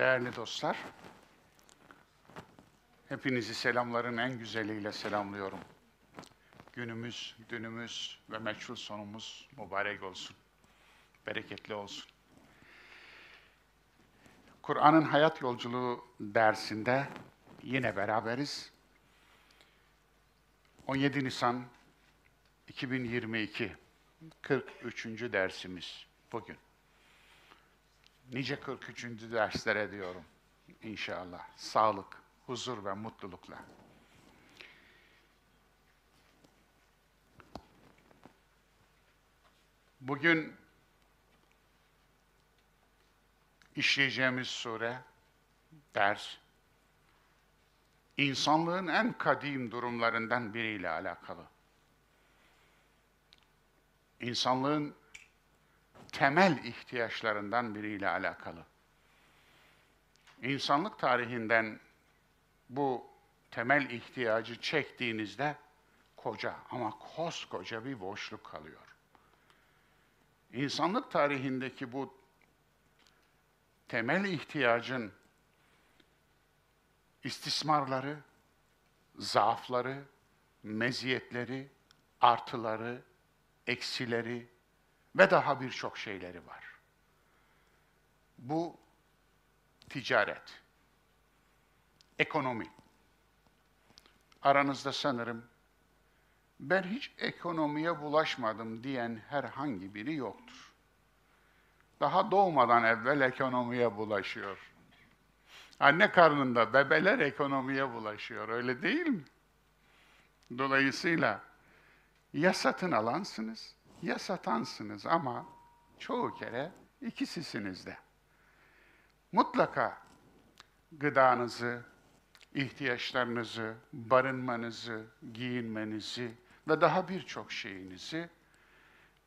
Değerli dostlar, hepinizi selamların en güzeliyle selamlıyorum. Günümüz, dünümüz ve meçhul sonumuz mübarek olsun, bereketli olsun. Kur'an'ın hayat yolculuğu dersinde yine beraberiz. 17 Nisan 2022 43. dersimiz bugün. Nice 43. derslere diyorum inşallah. Sağlık, huzur ve mutlulukla. Bugün işleyeceğimiz sure, ders, insanlığın en kadim durumlarından biriyle alakalı. İnsanlığın temel ihtiyaçlarından biriyle alakalı. İnsanlık tarihinden bu temel ihtiyacı çektiğinizde koca ama koskoca bir boşluk kalıyor. İnsanlık tarihindeki bu temel ihtiyacın istismarları, zaafları, meziyetleri, artıları, eksileri ve daha birçok şeyleri var. Bu ticaret, ekonomi. Aranızda sanırım ben hiç ekonomiye bulaşmadım diyen herhangi biri yoktur. Daha doğmadan evvel ekonomiye bulaşıyor. Anne karnında bebeler ekonomiye bulaşıyor, öyle değil mi? Dolayısıyla ya satın alansınız ya satansınız ama çoğu kere ikisisiniz de. Mutlaka gıdanızı, ihtiyaçlarınızı, barınmanızı, giyinmenizi ve daha birçok şeyinizi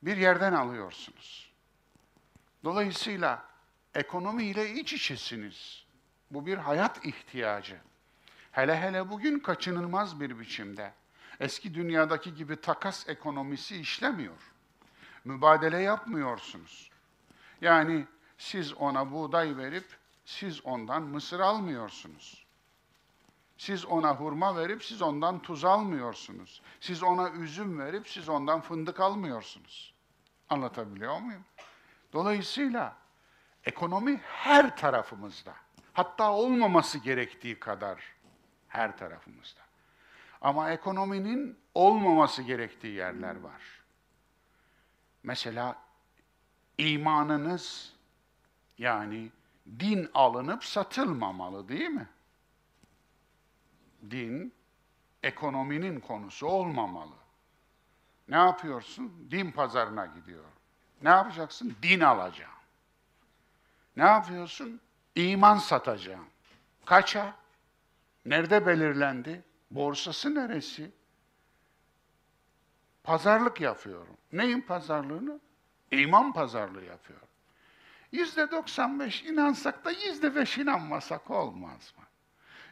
bir yerden alıyorsunuz. Dolayısıyla ekonomiyle iç içesiniz. Bu bir hayat ihtiyacı. Hele hele bugün kaçınılmaz bir biçimde. Eski dünyadaki gibi takas ekonomisi işlemiyor. Mübadele yapmıyorsunuz. Yani siz ona buğday verip siz ondan mısır almıyorsunuz. Siz ona hurma verip siz ondan tuz almıyorsunuz. Siz ona üzüm verip siz ondan fındık almıyorsunuz. Anlatabiliyor muyum? Dolayısıyla ekonomi her tarafımızda. Hatta olmaması gerektiği kadar her tarafımızda. Ama ekonominin olmaması gerektiği yerler var. Mesela imanınız yani din alınıp satılmamalı değil mi? Din ekonominin konusu olmamalı. Ne yapıyorsun? Din pazarına gidiyor. Ne yapacaksın? Din alacağım. Ne yapıyorsun? İman satacağım. Kaça? Nerede belirlendi? Borsası neresi? Pazarlık yapıyorum. Neyin pazarlığını? İman pazarlığı yapıyorum. Yüzde 95 inansak da yüzde beş inanmasak olmaz mı?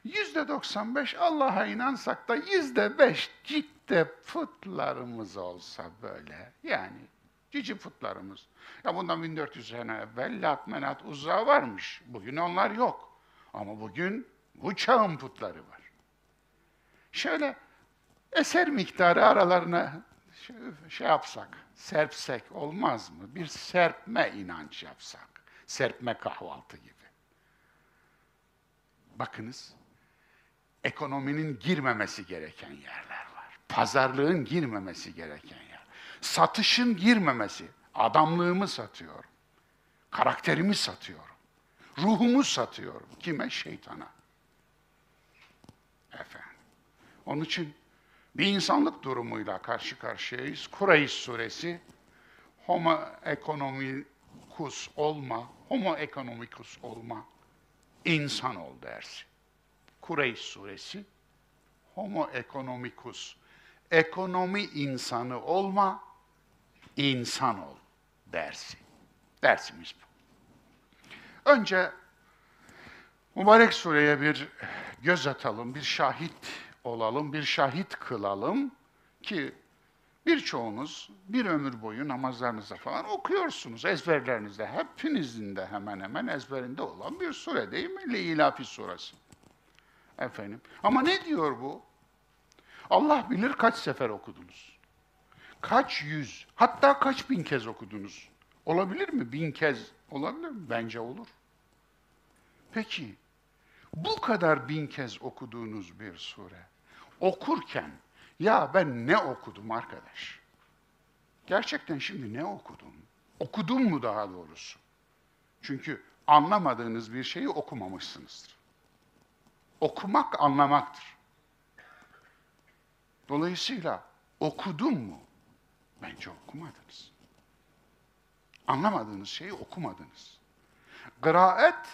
Yüzde 95 Allah'a inansak da yüzde beş ciddi putlarımız olsa böyle. Yani cici putlarımız. Ya bundan 1400 sene evvel Lat, Menat, Uzza varmış. Bugün onlar yok. Ama bugün bu çağın putları var. Şöyle eser miktarı aralarına şey, yapsak, serpsek olmaz mı? Bir serpme inanç yapsak. Serpme kahvaltı gibi. Bakınız, ekonominin girmemesi gereken yerler var. Pazarlığın girmemesi gereken yer. Satışın girmemesi. Adamlığımı satıyorum. Karakterimi satıyorum. Ruhumu satıyorum. Kime? Şeytana. Efendim. Onun için bir insanlık durumuyla karşı karşıyayız. Kureyş suresi homo economicus olma, homo economicus olma, insan ol dersi. Kureyş suresi homo economicus, ekonomi insanı olma, insan ol dersi. Dersimiz bu. Önce mübarek sureye bir göz atalım, bir şahit olalım, bir şahit kılalım ki Birçoğunuz bir ömür boyu namazlarınızda falan okuyorsunuz ezberlerinizde. Hepinizin de hemen hemen ezberinde olan bir sure değil mi? Le-İlafi suresi. Efendim. Ama ne diyor bu? Allah bilir kaç sefer okudunuz. Kaç yüz, hatta kaç bin kez okudunuz. Olabilir mi? Bin kez olabilir mi? Bence olur. Peki, bu kadar bin kez okuduğunuz bir sure, okurken, ya ben ne okudum arkadaş? Gerçekten şimdi ne okudum? Okudum mu daha doğrusu? Çünkü anlamadığınız bir şeyi okumamışsınızdır. Okumak anlamaktır. Dolayısıyla okudum mu? Bence okumadınız. Anlamadığınız şeyi okumadınız. Kıraat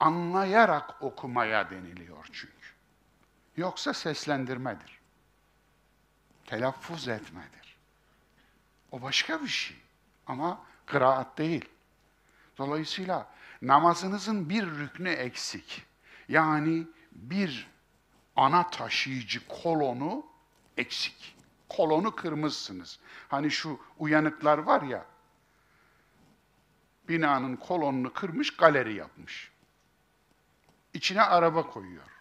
anlayarak okumaya deniliyor çünkü. Yoksa seslendirmedir. Telaffuz etmedir. O başka bir şey. Ama kıraat değil. Dolayısıyla namazınızın bir rüknü eksik. Yani bir ana taşıyıcı kolonu eksik. Kolonu kırmışsınız. Hani şu uyanıklar var ya, binanın kolonunu kırmış, galeri yapmış. İçine araba koyuyor.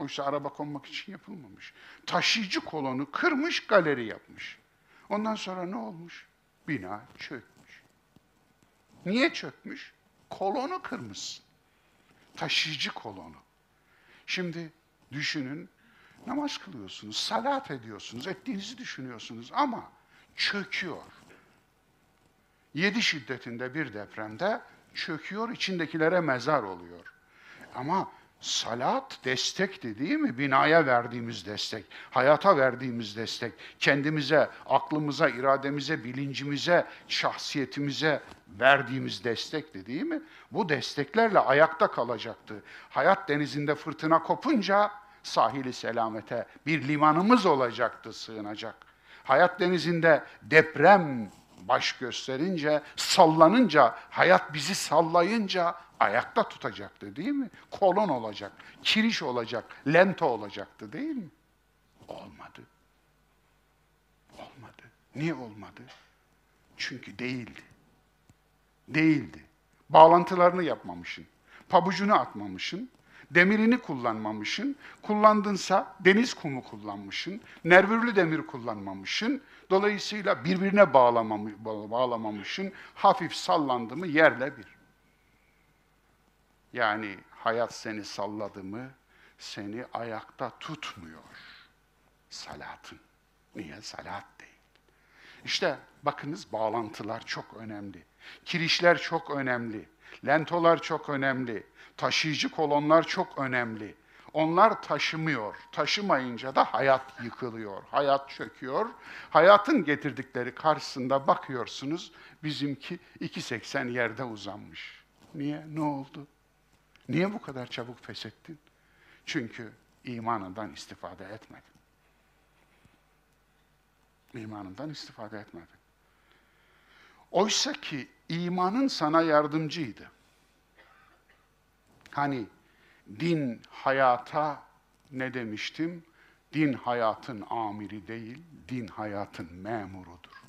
Oysa araba konmak için yapılmamış. Taşıyıcı kolonu kırmış, galeri yapmış. Ondan sonra ne olmuş? Bina çökmüş. Niye çökmüş? Kolonu kırmışsın. Taşıyıcı kolonu. Şimdi düşünün, namaz kılıyorsunuz, salat ediyorsunuz, ettiğinizi düşünüyorsunuz ama çöküyor. Yedi şiddetinde bir depremde çöküyor, içindekilere mezar oluyor. Ama salat destekti değil mi? Binaya verdiğimiz destek, hayata verdiğimiz destek, kendimize, aklımıza, irademize, bilincimize, şahsiyetimize verdiğimiz destekti değil mi? Bu desteklerle ayakta kalacaktı. Hayat denizinde fırtına kopunca sahili selamete bir limanımız olacaktı sığınacak. Hayat denizinde deprem baş gösterince, sallanınca, hayat bizi sallayınca ayakta tutacaktı değil mi? Kolon olacak, kiriş olacak, lento olacaktı değil mi? Olmadı. Olmadı. Niye olmadı? Çünkü değildi. Değildi. Bağlantılarını yapmamışsın. Pabucunu atmamışsın. Demirini kullanmamışsın. Kullandınsa deniz kumu kullanmışsın. Nervürlü demir kullanmamışsın. Dolayısıyla birbirine bağlamamışsın. Hafif sallandı mı yerle bir. Yani hayat seni salladı mı seni ayakta tutmuyor. Salatın. Niye? Salat değil. İşte bakınız bağlantılar çok önemli. Kirişler çok önemli. Lentolar çok önemli. Taşıyıcı kolonlar çok önemli. Onlar taşımıyor. Taşımayınca da hayat yıkılıyor. Hayat çöküyor. Hayatın getirdikleri karşısında bakıyorsunuz bizimki 2.80 yerde uzanmış. Niye? Ne oldu? Niye bu kadar çabuk feshettin? Çünkü imanından istifade etmedin. İmanından istifade etmedin. Oysa ki imanın sana yardımcıydı. Hani din hayata ne demiştim? Din hayatın amiri değil, din hayatın memurudur.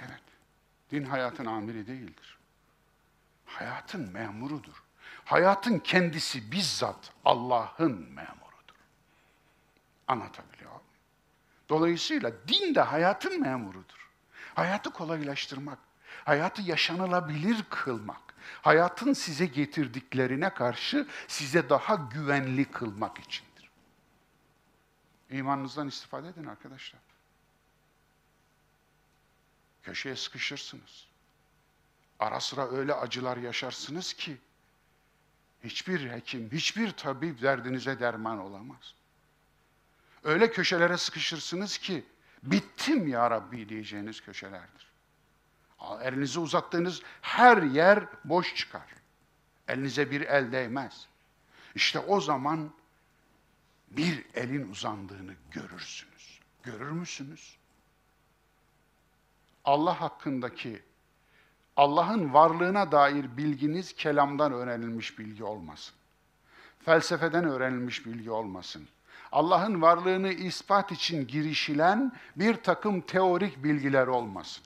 Evet, din hayatın amiri değildir. Hayatın memurudur. Hayatın kendisi bizzat Allah'ın memurudur. Anlatabiliyor muyum? Dolayısıyla din de hayatın memurudur. Hayatı kolaylaştırmak, hayatı yaşanılabilir kılmak, hayatın size getirdiklerine karşı size daha güvenli kılmak içindir. İmanınızdan istifade edin arkadaşlar. Köşeye sıkışırsınız. Ara sıra öyle acılar yaşarsınız ki hiçbir hekim, hiçbir tabip derdinize derman olamaz. Öyle köşelere sıkışırsınız ki bittim ya Rabbi diyeceğiniz köşelerdir. Elinizi uzattığınız her yer boş çıkar. Elinize bir el değmez. İşte o zaman bir elin uzandığını görürsünüz. Görür müsünüz? Allah hakkındaki Allah'ın varlığına dair bilginiz kelamdan öğrenilmiş bilgi olmasın. Felsefeden öğrenilmiş bilgi olmasın. Allah'ın varlığını ispat için girişilen bir takım teorik bilgiler olmasın.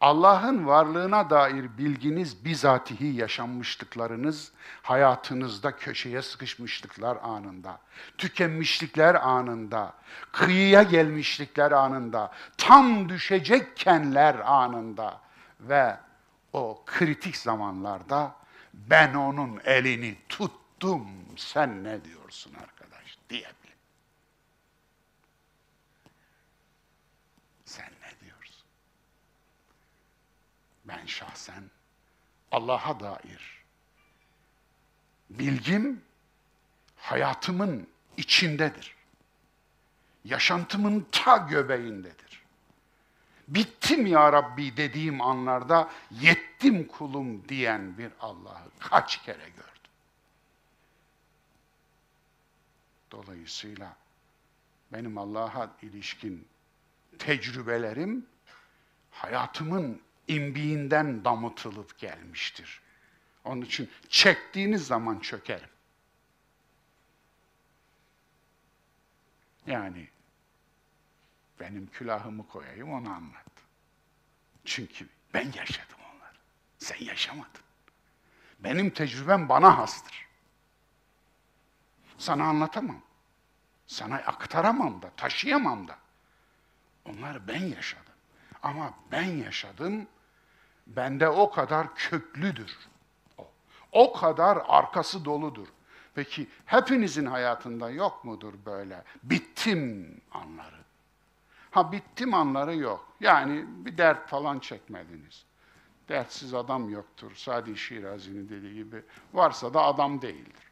Allah'ın varlığına dair bilginiz bizatihi yaşanmışlıklarınız, hayatınızda köşeye sıkışmışlıklar anında, tükenmişlikler anında, kıyıya gelmişlikler anında, tam düşecekkenler anında ve o kritik zamanlarda ben onun elini tuttum, sen ne diyorsun arkadaş diyebilir. Sen ne diyorsun? Ben şahsen Allah'a dair bilgim hayatımın içindedir. Yaşantımın ta göbeğindedir. Bittim ya Rabbi dediğim anlarda yettim kulum diyen bir Allah'ı kaç kere gördüm. Dolayısıyla benim Allah'a ilişkin tecrübelerim hayatımın imbiğinden damıtılıp gelmiştir. Onun için çektiğiniz zaman çökerim. Yani benim külahımı koyayım onu anlat. Çünkü ben yaşadım onları. Sen yaşamadın. Benim tecrübem bana hastır. Sana anlatamam. Sana aktaramam da, taşıyamam da. Onları ben yaşadım. Ama ben yaşadım, bende o kadar köklüdür. O, o kadar arkası doludur. Peki hepinizin hayatında yok mudur böyle bittim anları? Ha bittim anları yok. Yani bir dert falan çekmediniz. Dertsiz adam yoktur. Sadi Şirazi'nin dediği gibi. Varsa da adam değildir.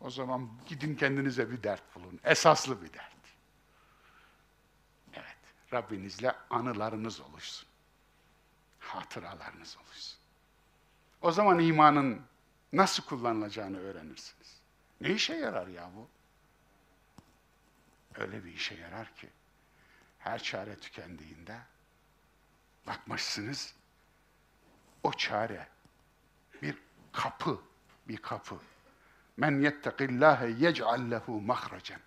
O zaman gidin kendinize bir dert bulun. Esaslı bir dert. Evet, Rabbinizle anılarınız oluşsun. Hatıralarınız oluşsun. O zaman imanın nasıl kullanılacağını öğrenirsiniz. Ne işe yarar ya bu? Öyle bir işe yarar ki her çare tükendiğinde bakmışsınız o çare bir kapı, bir kapı. Men yettekillâhe yec'al lehu mahracen.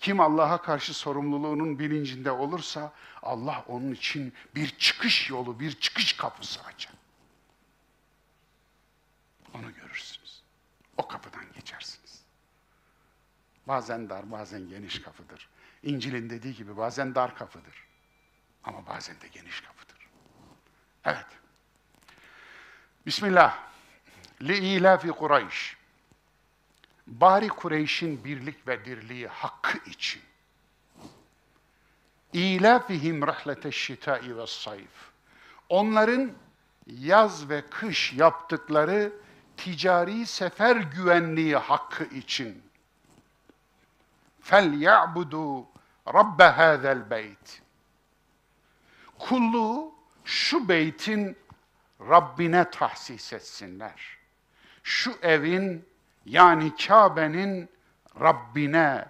Kim Allah'a karşı sorumluluğunun bilincinde olursa Allah onun için bir çıkış yolu, bir çıkış kapısı açar. Onu görürsünüz. O kapıdan geçersiniz. Bazen dar, bazen geniş kapıdır. İncil'in dediği gibi bazen dar kapıdır. Ama bazen de geniş kapıdır. Evet. Bismillah. Li fi Kureyş. Bari Kureyş'in birlik ve dirliği hakkı için. İlafihim rahlete şitai ve sayf. Onların yaz ve kış yaptıkları ticari sefer güvenliği hakkı için. Fel ya'budu rabbe hâzel beyt. Kulluğu şu beytin Rabbine tahsis etsinler. Şu evin yani Kabe'nin Rabbine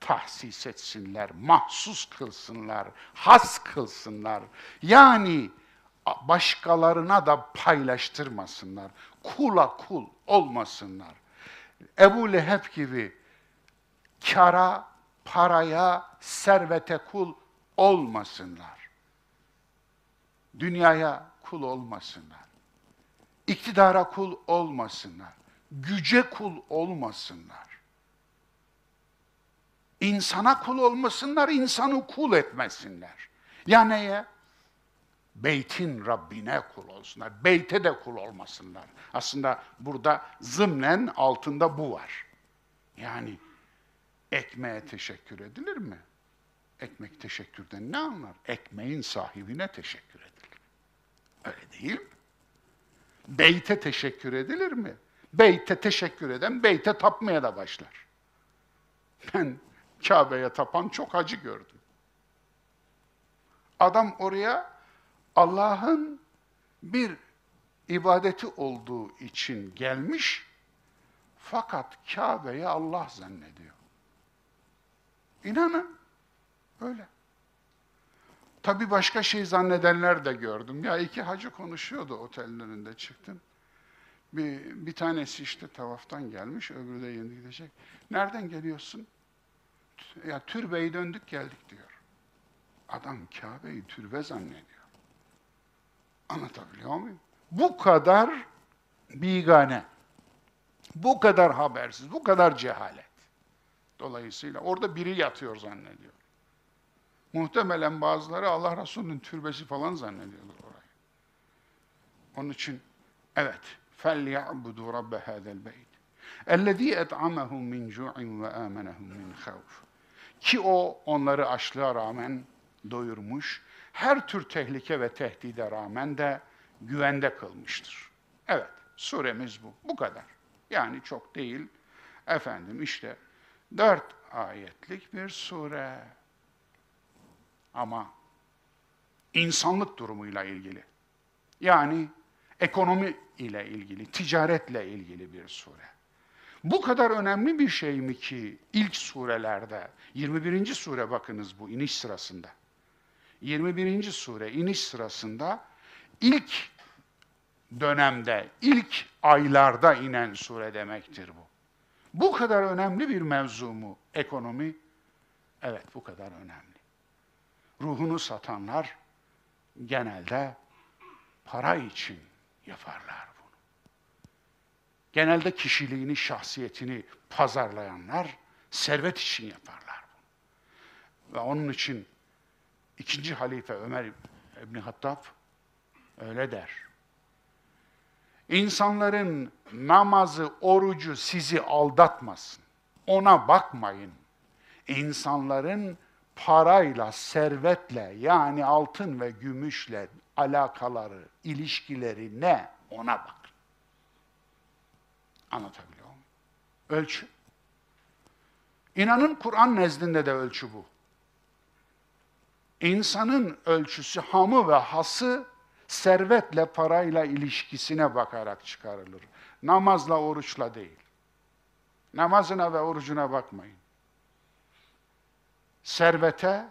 tahsis etsinler, mahsus kılsınlar, has kılsınlar. Yani başkalarına da paylaştırmasınlar. Kula kul olmasınlar. Ebu Leheb gibi kara, paraya, servete kul olmasınlar. Dünyaya kul olmasınlar. İktidara kul olmasınlar güce kul olmasınlar. İnsana kul olmasınlar, insanı kul etmesinler. Ya neye? Beytin Rabbine kul olsunlar. Beyte de kul olmasınlar. Aslında burada zımnen altında bu var. Yani ekmeğe teşekkür edilir mi? Ekmek teşekkürden ne anlar? Ekmeğin sahibine teşekkür edilir. Öyle değil mi? Beyte teşekkür edilir mi? Beyte teşekkür eden beyte tapmaya da başlar. Ben Kabe'ye tapan çok acı gördüm. Adam oraya Allah'ın bir ibadeti olduğu için gelmiş fakat Kabe'yi Allah zannediyor. İnanın öyle. Tabi başka şey zannedenler de gördüm. Ya iki hacı konuşuyordu otellerinde çıktım. Bir, bir tanesi işte tavaftan gelmiş, öbürü de yeni gidecek. Nereden geliyorsun? Ya türbeyi döndük geldik diyor. Adam Kabe'yi türbe zannediyor. Anlatabiliyor muyum? Bu kadar bigane, bu kadar habersiz, bu kadar cehalet. Dolayısıyla orada biri yatıyor zannediyor. Muhtemelen bazıları Allah Resulü'nün türbesi falan zannediyorlar orayı. Onun için evet فَلْيَعْبُدُوا رَبَّ هَذَا الْبَيْتِ اَلَّذ۪ي اَطْعَمَهُمْ مِنْ جُوعٍ وَآمَنَهُمْ مِنْ خَوْفٍ Ki o onları açlığa rağmen doyurmuş, her tür tehlike ve tehdide rağmen de güvende kılmıştır. Evet, suremiz bu. Bu kadar. Yani çok değil. Efendim işte dört ayetlik bir sure. Ama insanlık durumuyla ilgili. Yani ekonomi ile ilgili, ticaretle ilgili bir sure. Bu kadar önemli bir şey mi ki ilk surelerde, 21. sure bakınız bu iniş sırasında. 21. sure iniş sırasında ilk dönemde, ilk aylarda inen sure demektir bu. Bu kadar önemli bir mevzu mu ekonomi? Evet bu kadar önemli. Ruhunu satanlar genelde para için yaparlar bunu. Genelde kişiliğini, şahsiyetini pazarlayanlar servet için yaparlar bunu. Ve onun için ikinci halife Ömer İbni Hattab öyle der. İnsanların namazı, orucu sizi aldatmasın. Ona bakmayın. İnsanların parayla, servetle yani altın ve gümüşle alakaları, ilişkileri ne ona bakın. Anlatabiliyor muyum? Ölçü. İnanın Kur'an nezdinde de ölçü bu. İnsanın ölçüsü hamı ve hası servetle parayla ilişkisine bakarak çıkarılır. Namazla oruçla değil. Namazına ve orucuna bakmayın. Servete,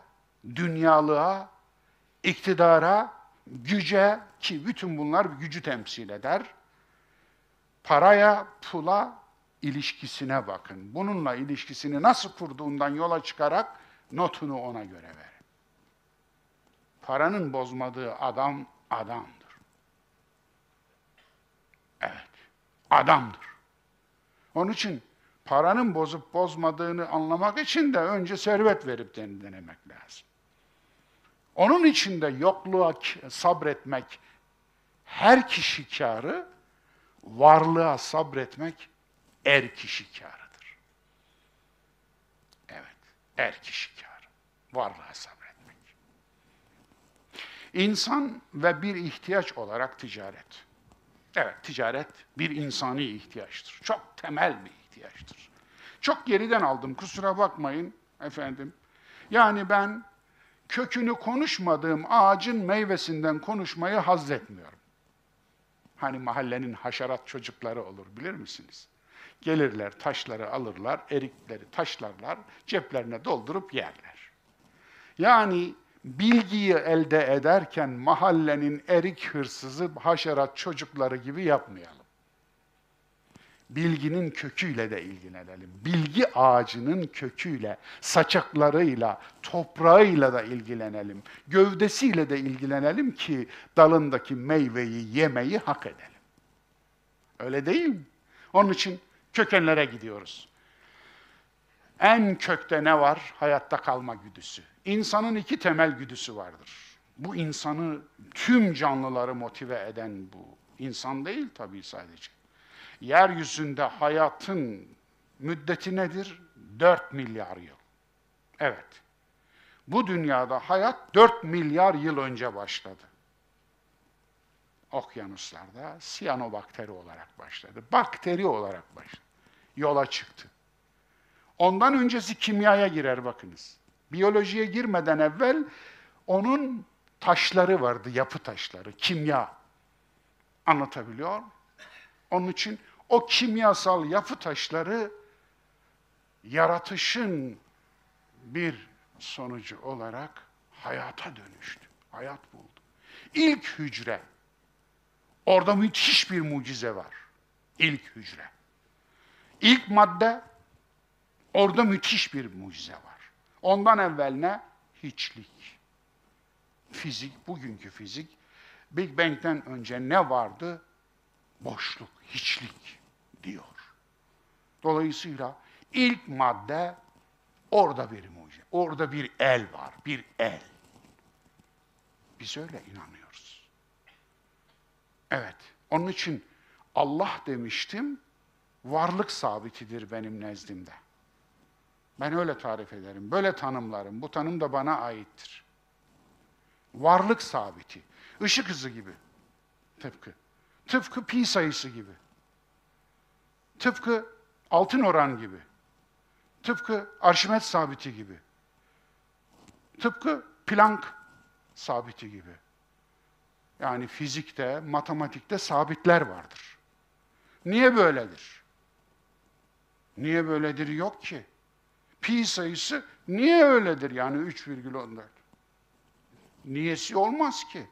dünyalığa, iktidara, güce ki bütün bunlar gücü temsil eder. Paraya, pula ilişkisine bakın. Bununla ilişkisini nasıl kurduğundan yola çıkarak notunu ona göre verin. Paranın bozmadığı adam adamdır. Evet, adamdır. Onun için paranın bozup bozmadığını anlamak için de önce servet verip denemek lazım. Onun için de yokluğa sabretmek her kişi kârı, varlığa sabretmek er kişi kârıdır. Evet, er kişi kârı. Varlığa sabretmek. İnsan ve bir ihtiyaç olarak ticaret. Evet, ticaret bir insani ihtiyaçtır. Çok temel bir ihtiyaçtır. Çok geriden aldım, kusura bakmayın efendim. Yani ben kökünü konuşmadığım ağacın meyvesinden konuşmayı hazzetmiyorum. Hani mahallenin haşerat çocukları olur bilir misiniz? Gelirler, taşları alırlar, erikleri taşlarlar, ceplerine doldurup yerler. Yani bilgiyi elde ederken mahallenin erik hırsızı, haşerat çocukları gibi yapmayalım. Bilginin köküyle de ilgilenelim. Bilgi ağacının köküyle, saçaklarıyla, toprağıyla da ilgilenelim. Gövdesiyle de ilgilenelim ki dalındaki meyveyi yemeyi hak edelim. Öyle değil mi? Onun için kökenlere gidiyoruz. En kökte ne var? Hayatta kalma güdüsü. İnsanın iki temel güdüsü vardır. Bu insanı, tüm canlıları motive eden bu. İnsan değil tabii sadece. Yeryüzünde hayatın müddeti nedir? 4 milyar yıl. Evet. Bu dünyada hayat 4 milyar yıl önce başladı. Okyanuslarda siyanobakteri olarak başladı. Bakteri olarak başladı. Yola çıktı. Ondan öncesi kimyaya girer bakınız. Biyolojiye girmeden evvel onun taşları vardı, yapı taşları, kimya. Anlatabiliyor Onun için o kimyasal yapı taşları yaratışın bir sonucu olarak hayata dönüştü. Hayat buldu. İlk hücre. Orada müthiş bir mucize var. İlk hücre. İlk madde orada müthiş bir mucize var. Ondan evvel ne? Hiçlik. Fizik, bugünkü fizik. Big Bang'den önce ne vardı? Boşluk, hiçlik diyor. Dolayısıyla ilk madde orada bir mucize. Orada bir el var, bir el. Biz öyle inanıyoruz. Evet, onun için Allah demiştim, varlık sabitidir benim nezdimde. Ben öyle tarif ederim, böyle tanımlarım. Bu tanım da bana aittir. Varlık sabiti. Işık hızı gibi. Tıpkı. Tıpkı pi sayısı gibi. Tıpkı altın oran gibi. Tıpkı Arşimet sabiti gibi. Tıpkı Planck sabiti gibi. Yani fizikte, matematikte sabitler vardır. Niye böyledir? Niye böyledir yok ki? Pi sayısı niye öyledir yani 3,14? Niyesi olmaz ki.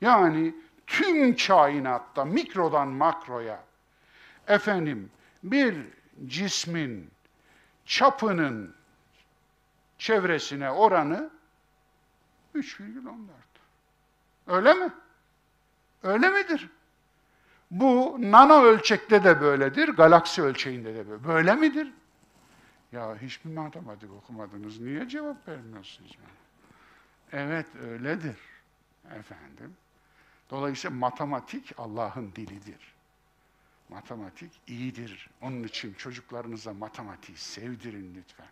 Yani tüm kainatta mikrodan makroya efendim bir cismin çapının çevresine oranı 3,14. Öyle mi? Öyle midir? Bu nano ölçekte de böyledir, galaksi ölçeğinde de böyle. Böyle midir? Ya hiçbir matematik okumadınız. Niye cevap vermiyorsunuz bana? Evet öyledir efendim. Dolayısıyla matematik Allah'ın dilidir. Matematik iyidir. Onun için çocuklarınıza matematiği sevdirin lütfen.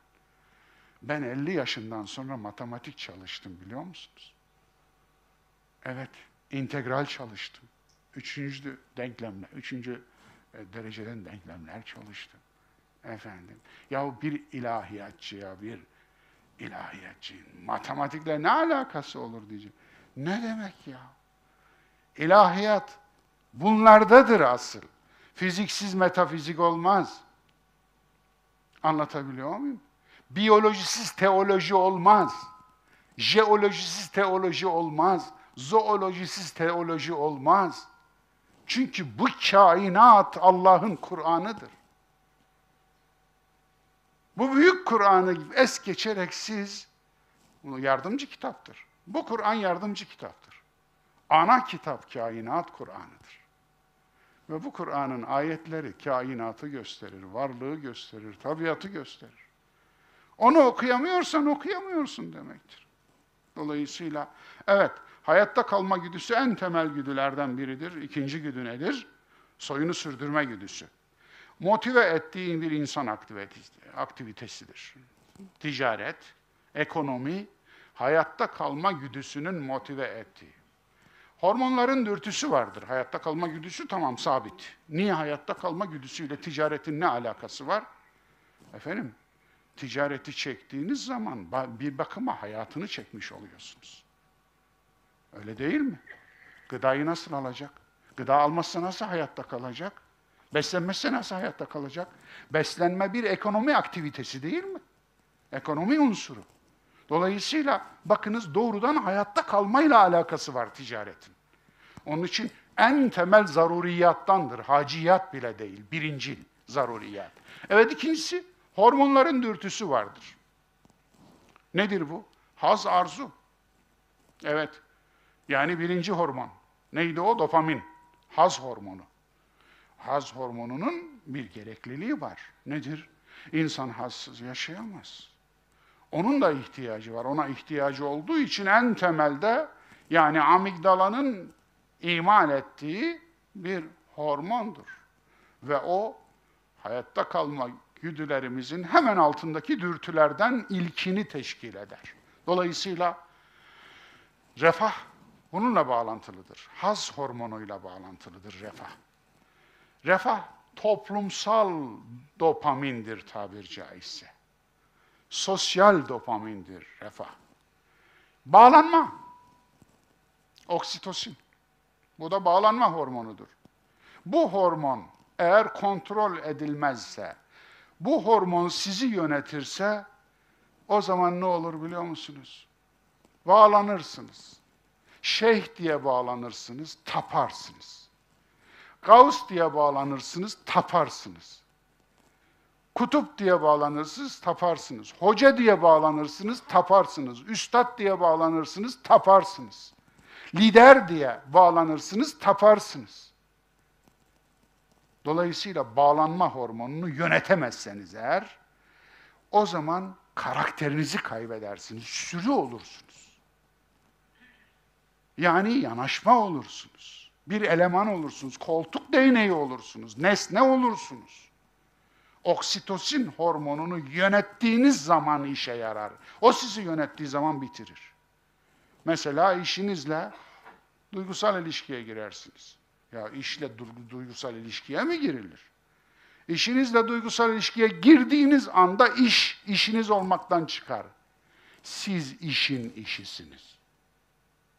Ben 50 yaşından sonra matematik çalıştım biliyor musunuz? Evet, integral çalıştım. Üçüncü denklemler, üçüncü e, dereceden denklemler çalıştım. Efendim, ya bir ilahiyatçıya, bir ilahiyatçı, matematikle ne alakası olur diyeceğim. Ne demek ya? İlahiyat bunlardadır asıl. Fiziksiz metafizik olmaz. Anlatabiliyor muyum? Biyolojisiz teoloji olmaz. Jeolojisiz teoloji olmaz. Zoolojisiz teoloji olmaz. Çünkü bu kainat Allah'ın Kur'an'ıdır. Bu büyük Kur'an'ı es geçerek siz, bunu yardımcı kitaptır. Bu Kur'an yardımcı kitaptır. Ana kitap kainat Kur'an'ıdır. Ve bu Kur'an'ın ayetleri kainatı gösterir, varlığı gösterir, tabiatı gösterir. Onu okuyamıyorsan okuyamıyorsun demektir. Dolayısıyla evet hayatta kalma güdüsü en temel güdülerden biridir. İkinci güdü nedir? Soyunu sürdürme güdüsü. Motive ettiğin bir insan aktivitesidir. Ticaret, ekonomi, hayatta kalma güdüsünün motive ettiği. Hormonların dürtüsü vardır. Hayatta kalma güdüsü tamam sabit. Niye hayatta kalma güdüsüyle ticaretin ne alakası var? Efendim, ticareti çektiğiniz zaman bir bakıma hayatını çekmiş oluyorsunuz. Öyle değil mi? Gıdayı nasıl alacak? Gıda almazsa nasıl hayatta kalacak? Beslenmezse nasıl hayatta kalacak? Beslenme bir ekonomi aktivitesi değil mi? Ekonomi unsuru. Dolayısıyla bakınız doğrudan hayatta kalmayla alakası var ticaretin. Onun için en temel zaruriyattandır. Haciyat bile değil, birincil zaruriyat. Evet ikincisi hormonların dürtüsü vardır. Nedir bu? Haz arzu. Evet. Yani birinci hormon. Neydi o? Dopamin. Haz hormonu. Haz hormonunun bir gerekliliği var. Nedir? İnsan hazsız yaşayamaz. Onun da ihtiyacı var. Ona ihtiyacı olduğu için en temelde yani amigdalanın imal ettiği bir hormondur. Ve o hayatta kalma güdülerimizin hemen altındaki dürtülerden ilkini teşkil eder. Dolayısıyla refah bununla bağlantılıdır. Haz hormonuyla bağlantılıdır refah. Refah toplumsal dopamindir tabir caizse. Sosyal dopamindir refah. Bağlanma. Oksitosin. Bu da bağlanma hormonudur. Bu hormon eğer kontrol edilmezse, bu hormon sizi yönetirse o zaman ne olur biliyor musunuz? Bağlanırsınız. Şeyh diye bağlanırsınız, taparsınız. Gauss diye bağlanırsınız, taparsınız. Kutup diye bağlanırsınız, taparsınız. Hoca diye bağlanırsınız, taparsınız. Üstad diye bağlanırsınız, taparsınız. Lider diye bağlanırsınız, taparsınız. Dolayısıyla bağlanma hormonunu yönetemezseniz eğer, o zaman karakterinizi kaybedersiniz, sürü olursunuz. Yani yanaşma olursunuz. Bir eleman olursunuz, koltuk değneği olursunuz, nesne olursunuz. Oksitosin hormonunu yönettiğiniz zaman işe yarar. O sizi yönettiği zaman bitirir. Mesela işinizle duygusal ilişkiye girersiniz. Ya işle du- duygusal ilişkiye mi girilir? İşinizle duygusal ilişkiye girdiğiniz anda iş, işiniz olmaktan çıkar. Siz işin işisiniz.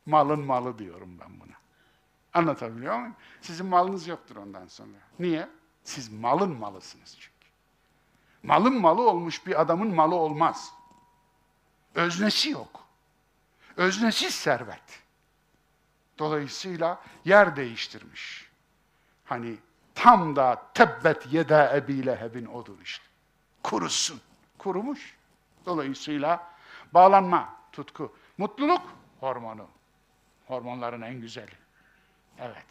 Malın malı diyorum ben buna. Anlatabiliyor muyum? Sizin malınız yoktur ondan sonra. Niye? Siz malın malısınız çünkü. Malın malı olmuş bir adamın malı olmaz. Öznesi yok. Öznesiz servet. Dolayısıyla yer değiştirmiş. Hani tam da tebbet yeda ebi lehebin odur işte. Kurusun. Kurumuş. Dolayısıyla bağlanma, tutku. Mutluluk hormonu. Hormonların en güzeli. Evet.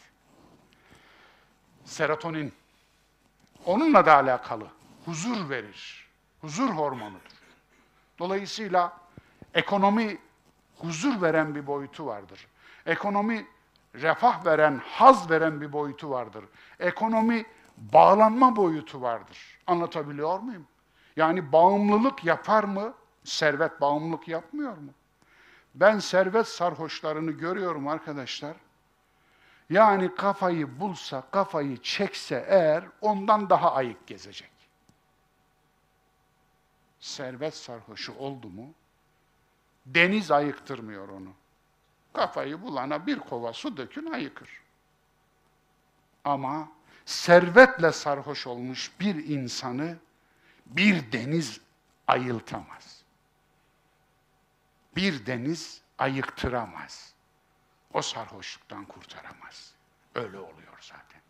Serotonin. Onunla da alakalı. Huzur verir. Huzur hormonudur. Dolayısıyla ekonomi huzur veren bir boyutu vardır. Ekonomi refah veren, haz veren bir boyutu vardır. Ekonomi bağlanma boyutu vardır. Anlatabiliyor muyum? Yani bağımlılık yapar mı? Servet bağımlılık yapmıyor mu? Ben servet sarhoşlarını görüyorum arkadaşlar. Yani kafayı bulsa, kafayı çekse eğer ondan daha ayık gezecek. Servet sarhoşu oldu mu deniz ayıktırmıyor onu. Kafayı bulana bir kova su dökün ayıkır. Ama servetle sarhoş olmuş bir insanı bir deniz ayıltamaz. Bir deniz ayıktıramaz. O sarhoşluktan kurtaramaz. Öyle oluyor zaten.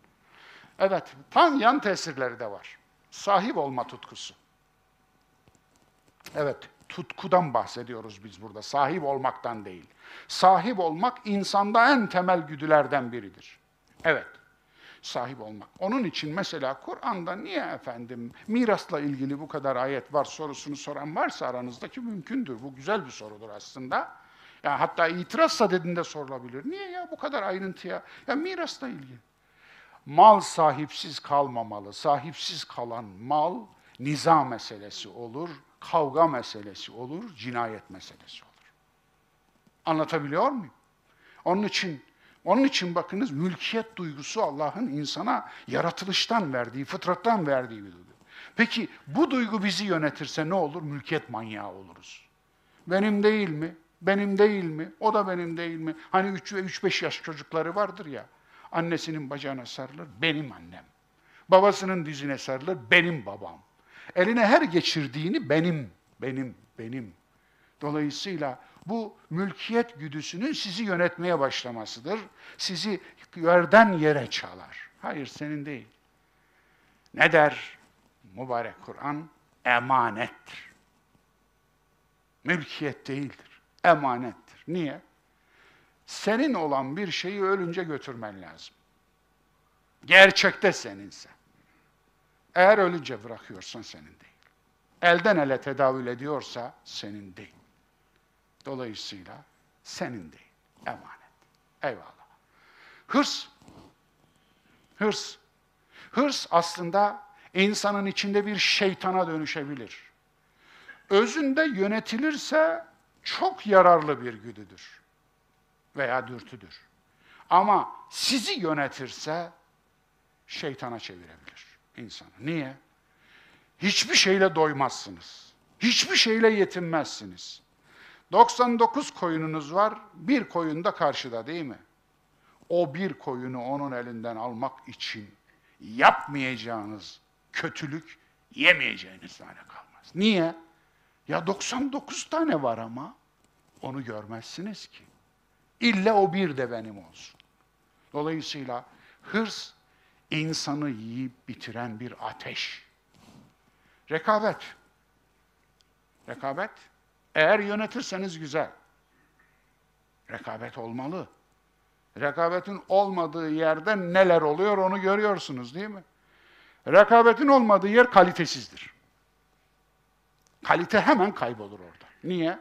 Evet, tam yan tesirleri de var. Sahip olma tutkusu. Evet, tutkudan bahsediyoruz biz burada. Sahip olmaktan değil. Sahip olmak insanda en temel güdülerden biridir. Evet, sahip olmak. Onun için mesela Kur'an'da niye efendim mirasla ilgili bu kadar ayet var sorusunu soran varsa aranızdaki mümkündür. Bu güzel bir sorudur aslında. Ya hatta itiraz sadedinde sorulabilir. Niye ya bu kadar ayrıntıya? Ya mirasla ilgili. Mal sahipsiz kalmamalı. Sahipsiz kalan mal niza meselesi olur, kavga meselesi olur, cinayet meselesi olur. Anlatabiliyor muyum? Onun için onun için bakınız mülkiyet duygusu Allah'ın insana yaratılıştan verdiği, fıtrattan verdiği bir duygu. Peki bu duygu bizi yönetirse ne olur? Mülkiyet manyağı oluruz. Benim değil mi? Benim değil mi? O da benim değil mi? Hani 3 ve 3-5 yaş çocukları vardır ya. Annesinin bacağına sarılır, benim annem. Babasının dizine sarılır, benim babam. Eline her geçirdiğini benim, benim, benim. Dolayısıyla bu mülkiyet güdüsünün sizi yönetmeye başlamasıdır. Sizi yerden yere çalar. Hayır senin değil. Ne der mübarek Kur'an? Emanettir. Mülkiyet değildir. Emanettir. Niye? Senin olan bir şeyi ölünce götürmen lazım. Gerçekte seninse. Eğer ölünce bırakıyorsan senin değil. Elden ele tedavül ediyorsa senin değil. Dolayısıyla senin değil. Emanet. Eyvallah. Hırs. Hırs. Hırs aslında insanın içinde bir şeytana dönüşebilir. Özünde yönetilirse çok yararlı bir güdüdür veya dürtüdür. Ama sizi yönetirse şeytana çevirebilir insanı. Niye? Hiçbir şeyle doymazsınız. Hiçbir şeyle yetinmezsiniz. 99 koyununuz var, bir koyun da karşıda değil mi? O bir koyunu onun elinden almak için yapmayacağınız kötülük yemeyeceğiniz tane kalmaz. Niye? Ya 99 tane var ama onu görmezsiniz ki. İlle o bir de benim olsun. Dolayısıyla hırs insanı yiyip bitiren bir ateş. Rekabet. Rekabet. Eğer yönetirseniz güzel. Rekabet olmalı. Rekabetin olmadığı yerde neler oluyor onu görüyorsunuz değil mi? Rekabetin olmadığı yer kalitesizdir. Kalite hemen kaybolur orada. Niye?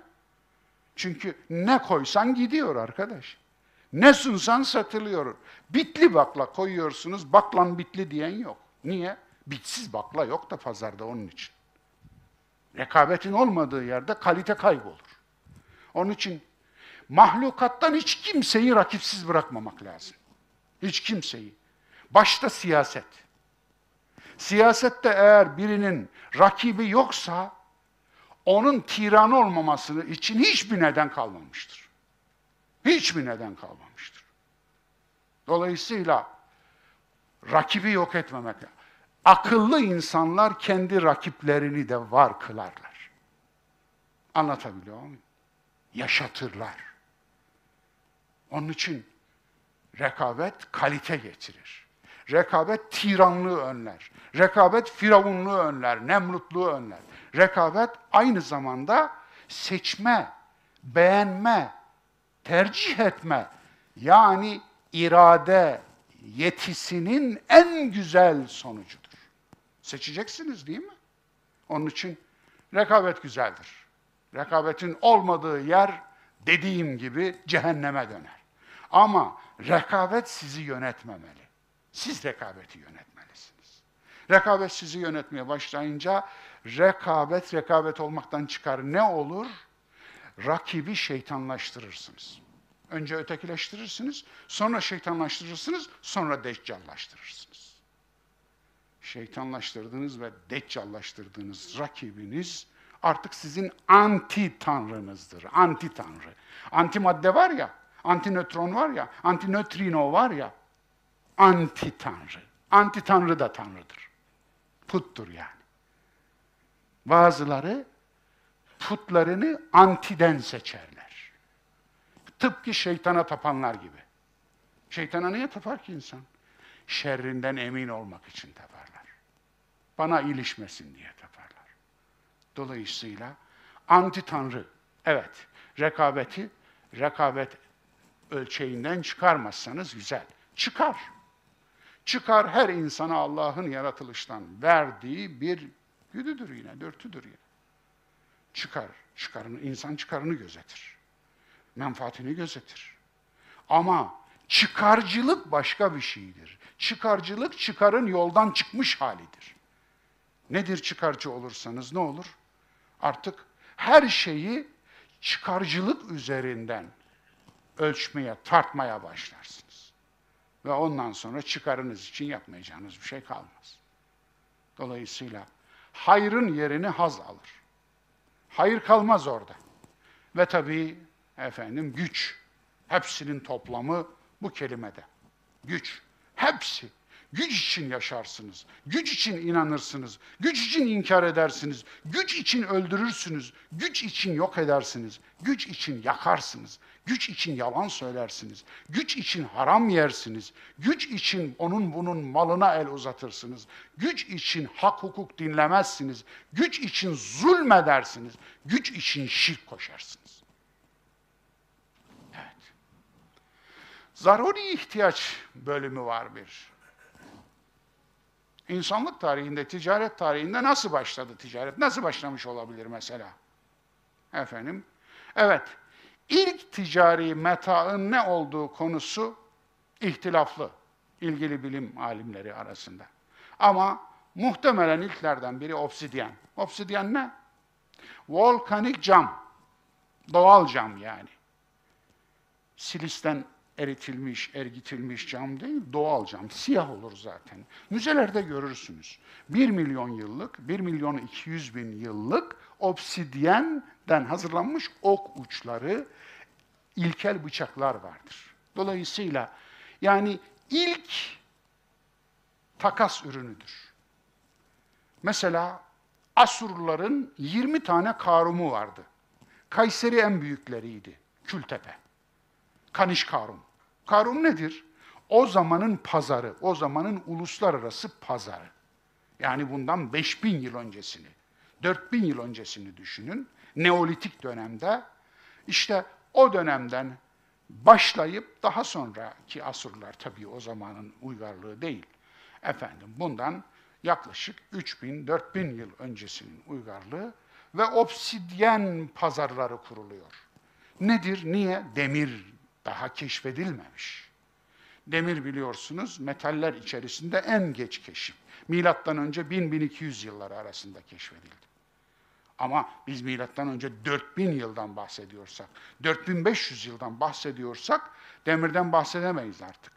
Çünkü ne koysan gidiyor arkadaş. Ne sunsan satılıyor. Bitli bakla koyuyorsunuz, baklan bitli diyen yok. Niye? Bitsiz bakla yok da pazarda onun için. Rekabetin olmadığı yerde kalite kaybolur. Onun için mahlukattan hiç kimseyi rakipsiz bırakmamak lazım. Hiç kimseyi. Başta siyaset. Siyasette eğer birinin rakibi yoksa onun tiranı olmaması için hiçbir neden kalmamıştır. Hiçbir neden kalmamıştır. Dolayısıyla rakibi yok etmemek. Akıllı insanlar kendi rakiplerini de var kılarlar. Anlatabiliyor muyum? Yaşatırlar. Onun için rekabet kalite getirir. Rekabet tiranlığı önler. Rekabet firavunluğu önler, nemrutluğu önler. Rekabet aynı zamanda seçme, beğenme, tercih etme yani irade yetisinin en güzel sonucudur. Seçeceksiniz değil mi? Onun için rekabet güzeldir. Rekabetin olmadığı yer dediğim gibi cehenneme döner. Ama rekabet sizi yönetmemeli. Siz rekabeti yönetmelisiniz. Rekabet sizi yönetmeye başlayınca rekabet rekabet olmaktan çıkar. Ne olur? Rakibi şeytanlaştırırsınız. Önce ötekileştirirsiniz, sonra şeytanlaştırırsınız, sonra deccallaştırırsınız. Şeytanlaştırdığınız ve deccallaştırdığınız rakibiniz artık sizin anti tanrınızdır. Anti tanrı. Anti madde var ya, anti nötron var ya, anti nötrino var ya. Anti tanrı. Anti tanrı da tanrıdır. Puttur yani. Bazıları putlarını antiden seçerler. Tıpkı şeytana tapanlar gibi. Şeytana niye tapar ki insan? Şerrinden emin olmak için taparlar. Bana ilişmesin diye taparlar. Dolayısıyla anti tanrı, evet, rekabeti, rekabet ölçeğinden çıkarmazsanız güzel. Çıkar. Çıkar her insana Allah'ın yaratılıştan verdiği bir güdüdür yine, dörtüdür yine. Çıkar, çıkarını, insan çıkarını gözetir. Menfaatini gözetir. Ama çıkarcılık başka bir şeydir. Çıkarcılık çıkarın yoldan çıkmış halidir. Nedir çıkarcı olursanız ne olur? Artık her şeyi çıkarcılık üzerinden ölçmeye, tartmaya başlarsınız. Ve ondan sonra çıkarınız için yapmayacağınız bir şey kalmaz. Dolayısıyla hayrın yerini haz alır. Hayır kalmaz orada. Ve tabii efendim güç. Hepsinin toplamı bu kelimede. Güç. Hepsi. Güç için yaşarsınız. Güç için inanırsınız. Güç için inkar edersiniz. Güç için öldürürsünüz. Güç için yok edersiniz. Güç için yakarsınız. Güç için yalan söylersiniz. Güç için haram yersiniz. Güç için onun bunun malına el uzatırsınız. Güç için hak hukuk dinlemezsiniz. Güç için zulmedersiniz. Güç için şirk koşarsınız. Evet. Zaruri ihtiyaç bölümü var bir. İnsanlık tarihinde, ticaret tarihinde nasıl başladı ticaret? Nasıl başlamış olabilir mesela? Efendim, evet, ilk ticari metaın ne olduğu konusu ihtilaflı, ilgili bilim alimleri arasında. Ama muhtemelen ilklerden biri obsidyen. Obsidyen ne? Volkanik cam, doğal cam yani. Silisten eritilmiş, ergitilmiş cam değil, doğal cam. Siyah olur zaten. Müzelerde görürsünüz. 1 milyon yıllık, 1 milyon 200 bin yıllık obsidyenden hazırlanmış ok uçları, ilkel bıçaklar vardır. Dolayısıyla yani ilk takas ürünüdür. Mesela Asurluların 20 tane karumu vardı. Kayseri en büyükleriydi. Kültepe. Kaniş Karun. Karun nedir? o zamanın pazarı, o zamanın uluslararası pazarı. Yani bundan 5000 yıl öncesini, 4000 yıl öncesini düşünün. Neolitik dönemde işte o dönemden başlayıp daha sonraki asırlar tabii o zamanın uygarlığı değil. Efendim bundan yaklaşık 3000-4000 yıl öncesinin uygarlığı ve obsidyen pazarları kuruluyor. Nedir? Niye? Demir daha keşfedilmemiş. Demir biliyorsunuz metaller içerisinde en geç keşif. Milattan önce 1000-1200 yılları arasında keşfedildi. Ama biz milattan önce 4000 yıldan bahsediyorsak, 4500 yıldan bahsediyorsak demirden bahsedemeyiz artık.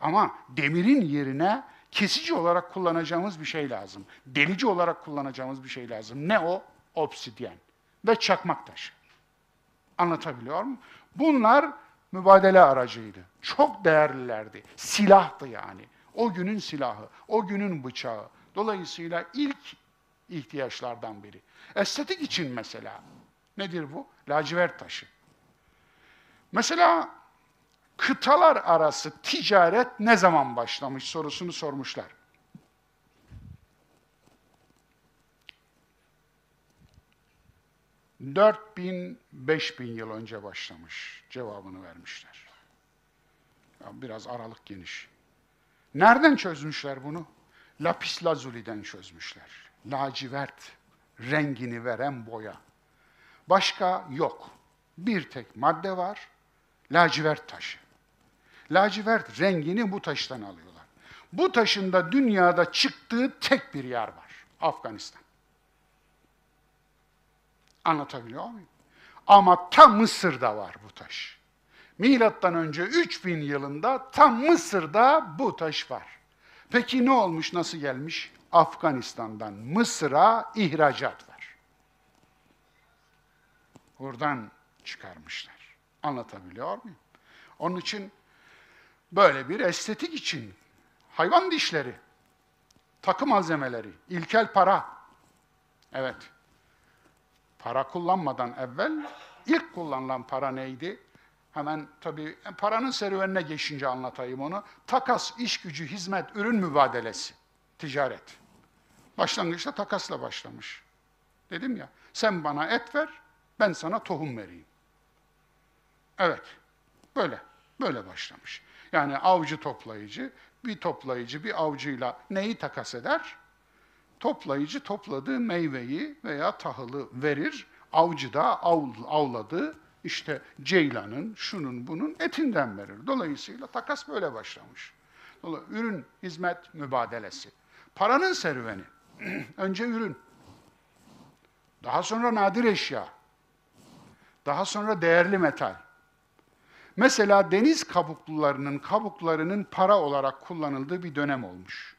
Ama demirin yerine kesici olarak kullanacağımız bir şey lazım. Delici olarak kullanacağımız bir şey lazım. Ne o? Obsidyen ve çakmak taşı. Anlatabiliyor muyum? Bunlar mübadele aracıydı. Çok değerlilerdi. Silahtı yani. O günün silahı, o günün bıçağı. Dolayısıyla ilk ihtiyaçlardan biri. Estetik için mesela nedir bu? Lacivert taşı. Mesela kıtalar arası ticaret ne zaman başlamış sorusunu sormuşlar. Dört bin, beş bin yıl önce başlamış cevabını vermişler. Ya biraz aralık geniş. Nereden çözmüşler bunu? Lapis lazuli'den çözmüşler. Lacivert rengini veren boya. Başka yok. Bir tek madde var. Lacivert taşı. Lacivert rengini bu taştan alıyorlar. Bu taşın da dünyada çıktığı tek bir yer var. Afganistan. Anlatabiliyor muyum? Ama tam Mısır'da var bu taş. Milattan önce 3000 yılında tam Mısır'da bu taş var. Peki ne olmuş, nasıl gelmiş? Afganistan'dan Mısır'a ihracat var. Oradan çıkarmışlar. Anlatabiliyor muyum? Onun için böyle bir estetik için hayvan dişleri, takı malzemeleri, ilkel para. Evet. Para kullanmadan evvel ilk kullanılan para neydi? Hemen tabii paranın serüvenine geçince anlatayım onu. Takas, iş gücü, hizmet, ürün mübadelesi, ticaret. Başlangıçta takasla başlamış. Dedim ya, sen bana et ver, ben sana tohum vereyim. Evet, böyle, böyle başlamış. Yani avcı toplayıcı, bir toplayıcı bir avcıyla neyi takas eder? Toplayıcı topladığı meyveyi veya tahılı verir, avcı da av, avladığı işte ceylanın, şunun bunun etinden verir. Dolayısıyla takas böyle başlamış. Dolayısıyla ürün, hizmet mübadelesi. Paranın serüveni. Önce ürün. Daha sonra nadir eşya. Daha sonra değerli metal. Mesela deniz kabuklularının kabuklarının para olarak kullanıldığı bir dönem olmuş.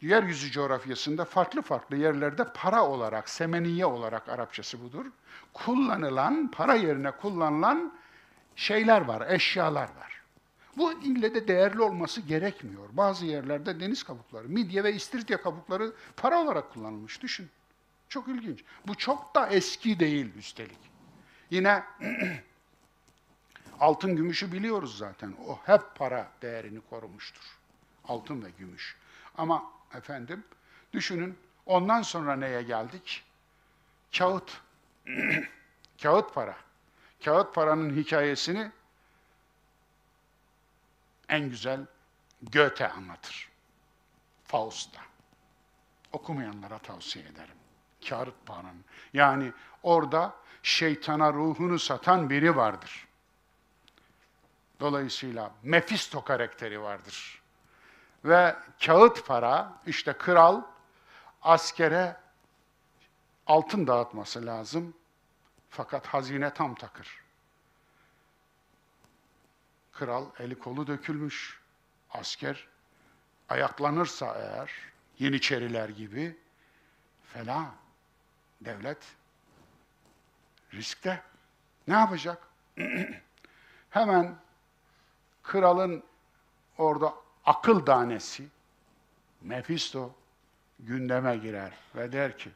Yeryüzü coğrafyasında farklı farklı yerlerde para olarak, semeniye olarak Arapçası budur. Kullanılan, para yerine kullanılan şeyler var, eşyalar var. Bu ille de değerli olması gerekmiyor. Bazı yerlerde deniz kabukları, midye ve istiridye kabukları para olarak kullanılmış. Düşün. Çok ilginç. Bu çok da eski değil üstelik. Yine altın gümüşü biliyoruz zaten. O hep para değerini korumuştur. Altın ve gümüş. Ama efendim düşünün ondan sonra neye geldik? Kağıt. Kağıt para. Kağıt paranın hikayesini en güzel Goethe anlatır. Faust'ta. Okumayanlara tavsiye ederim. Kağıt paranın. Yani orada şeytana ruhunu satan biri vardır. Dolayısıyla Mephisto karakteri vardır. Ve kağıt para, işte kral askere altın dağıtması lazım. Fakat hazine tam takır. Kral eli kolu dökülmüş. Asker ayaklanırsa eğer Yeniçeriler gibi fena devlet riskte. Ne yapacak? Hemen kralın orada akıl danesi Mephisto gündeme girer ve der ki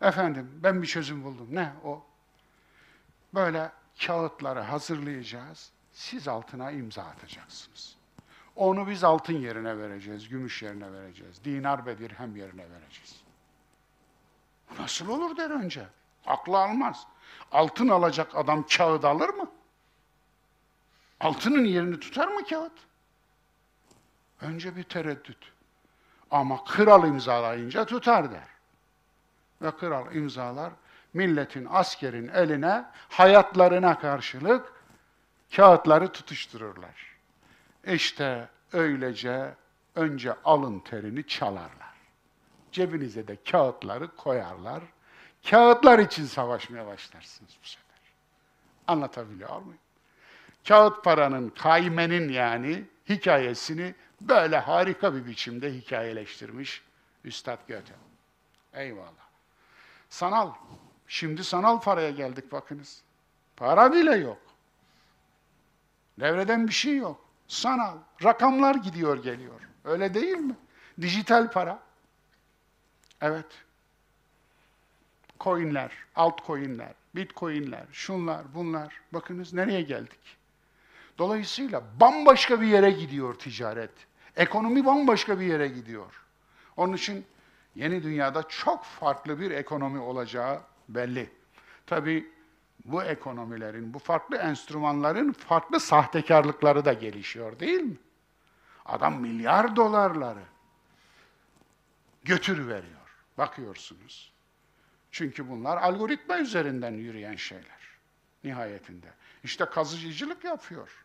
efendim ben bir çözüm buldum. Ne o? Böyle kağıtları hazırlayacağız. Siz altına imza atacaksınız. Onu biz altın yerine vereceğiz, gümüş yerine vereceğiz. Dinar ve dirhem yerine vereceğiz. Nasıl olur der önce. Aklı almaz. Altın alacak adam kağıt alır mı? Altının yerini tutar mı kağıt? Önce bir tereddüt. Ama kral imzalayınca tutar der. Ve kral imzalar, milletin, askerin eline hayatlarına karşılık kağıtları tutuştururlar. İşte öylece önce alın terini çalarlar. Cebinize de kağıtları koyarlar. Kağıtlar için savaşmaya başlarsınız bu sefer. Anlatabiliyor muyum? Kağıt paranın, kaymenin yani hikayesini böyle harika bir biçimde hikayeleştirmiş Üstad Göte. Eyvallah. Sanal. Şimdi sanal paraya geldik bakınız. Para bile yok. Devreden bir şey yok. Sanal. Rakamlar gidiyor geliyor. Öyle değil mi? Dijital para. Evet. Coinler, altcoinler, bitcoinler, şunlar, bunlar. Bakınız nereye geldik? Dolayısıyla bambaşka bir yere gidiyor ticaret. Ekonomi bambaşka bir yere gidiyor. Onun için yeni dünyada çok farklı bir ekonomi olacağı belli. Tabii bu ekonomilerin, bu farklı enstrümanların farklı sahtekarlıkları da gelişiyor değil mi? Adam milyar dolarları götür veriyor. Bakıyorsunuz. Çünkü bunlar algoritma üzerinden yürüyen şeyler nihayetinde. İşte kazıcılık yapıyor.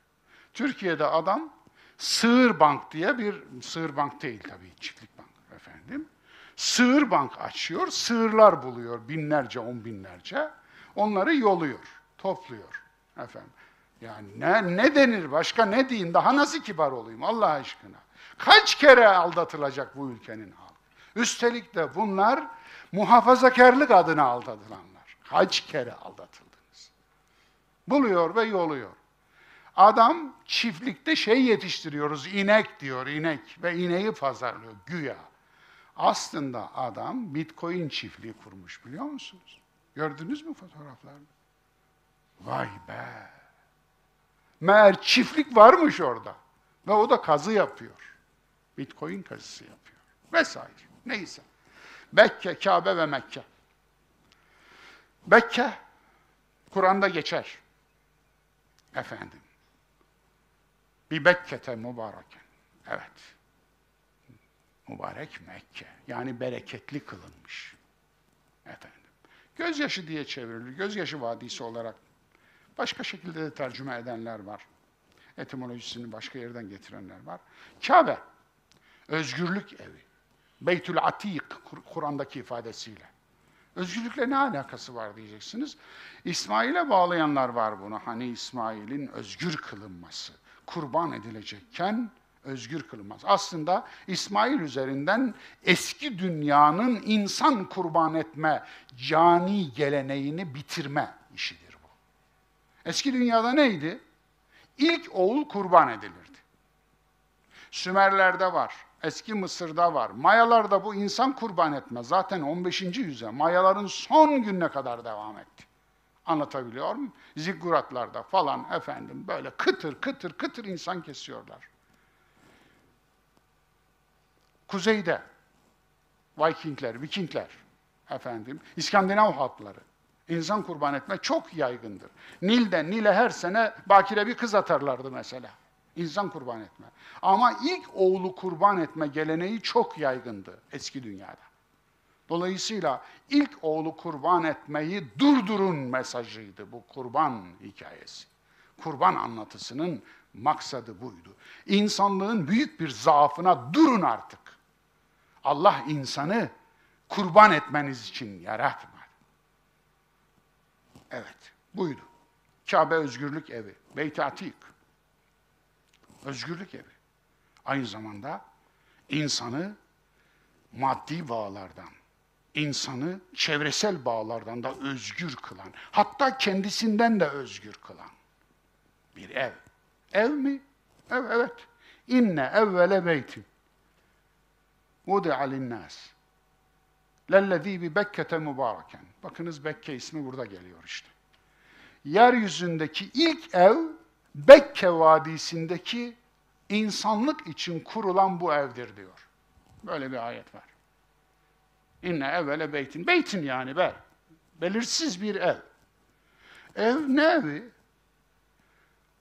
Türkiye'de adam Sığır Bank diye bir, Sığır Bank değil tabii, çiftlik bank efendim. Sığır Bank açıyor, sığırlar buluyor binlerce, on binlerce. Onları yoluyor, topluyor efendim. Yani ne, ne denir, başka ne diyeyim, daha nasıl kibar olayım Allah aşkına. Kaç kere aldatılacak bu ülkenin halkı? Üstelik de bunlar muhafazakarlık adına aldatılanlar. Kaç kere aldatıldınız? Buluyor ve yoluyor. Adam çiftlikte şey yetiştiriyoruz, inek diyor, inek ve ineği pazarlıyor güya. Aslında adam bitcoin çiftliği kurmuş biliyor musunuz? Gördünüz mü fotoğraflarını? Vay be! Meğer çiftlik varmış orada. Ve o da kazı yapıyor. Bitcoin kazısı yapıyor. Vesaire. Neyse. Bekke, Kabe ve Mekke. Bekke, Kur'an'da geçer. Efendim. Bir Bekke'te mübareken. Evet. Mübarek Mekke. Yani bereketli kılınmış. Efendim. Gözyaşı diye çevrilir. Gözyaşı vadisi olarak. Başka şekilde de tercüme edenler var. Etimolojisini başka yerden getirenler var. Kabe. Özgürlük evi. Beytül Atik Kur'an'daki ifadesiyle. Özgürlükle ne alakası var diyeceksiniz. İsmail'e bağlayanlar var bunu. Hani İsmail'in özgür kılınması, kurban edilecekken özgür kılınmaz. Aslında İsmail üzerinden eski dünyanın insan kurban etme, cani geleneğini bitirme işidir bu. Eski dünyada neydi? İlk oğul kurban edilirdi. Sümerlerde var, eski Mısır'da var. Mayalarda bu insan kurban etme. Zaten 15. yüzyılda Mayaların son gününe kadar devam etti. Anlatabiliyor muyum? Zigguratlarda falan efendim böyle kıtır kıtır kıtır insan kesiyorlar. Kuzeyde Vikingler, Vikingler efendim, İskandinav halkları insan kurban etme çok yaygındır. Nil'de Nil'e her sene bakire bir kız atarlardı mesela. İnsan kurban etme. Ama ilk oğlu kurban etme geleneği çok yaygındı eski dünyada. Dolayısıyla ilk oğlu kurban etmeyi durdurun mesajıydı bu kurban hikayesi. Kurban anlatısının maksadı buydu. İnsanlığın büyük bir zaafına durun artık. Allah insanı kurban etmeniz için yaratmadı. Evet, buydu. Kabe özgürlük evi, Beyt-i Atik. Özgürlük evi. Aynı zamanda insanı maddi bağlardan, insanı çevresel bağlardan da özgür kılan, hatta kendisinden de özgür kılan bir ev. Ev mi? Ev, evet. İnne evvele beytin linnâs. Lellezî bi Bekke'te mübareken. Bakınız Bekke ismi burada geliyor işte. Yeryüzündeki ilk ev Bekke Vadisi'ndeki insanlık için kurulan bu evdir diyor. Böyle bir ayet var. İnne evvele beytin. Beytin yani be. Belirsiz bir ev. Ev ne evi?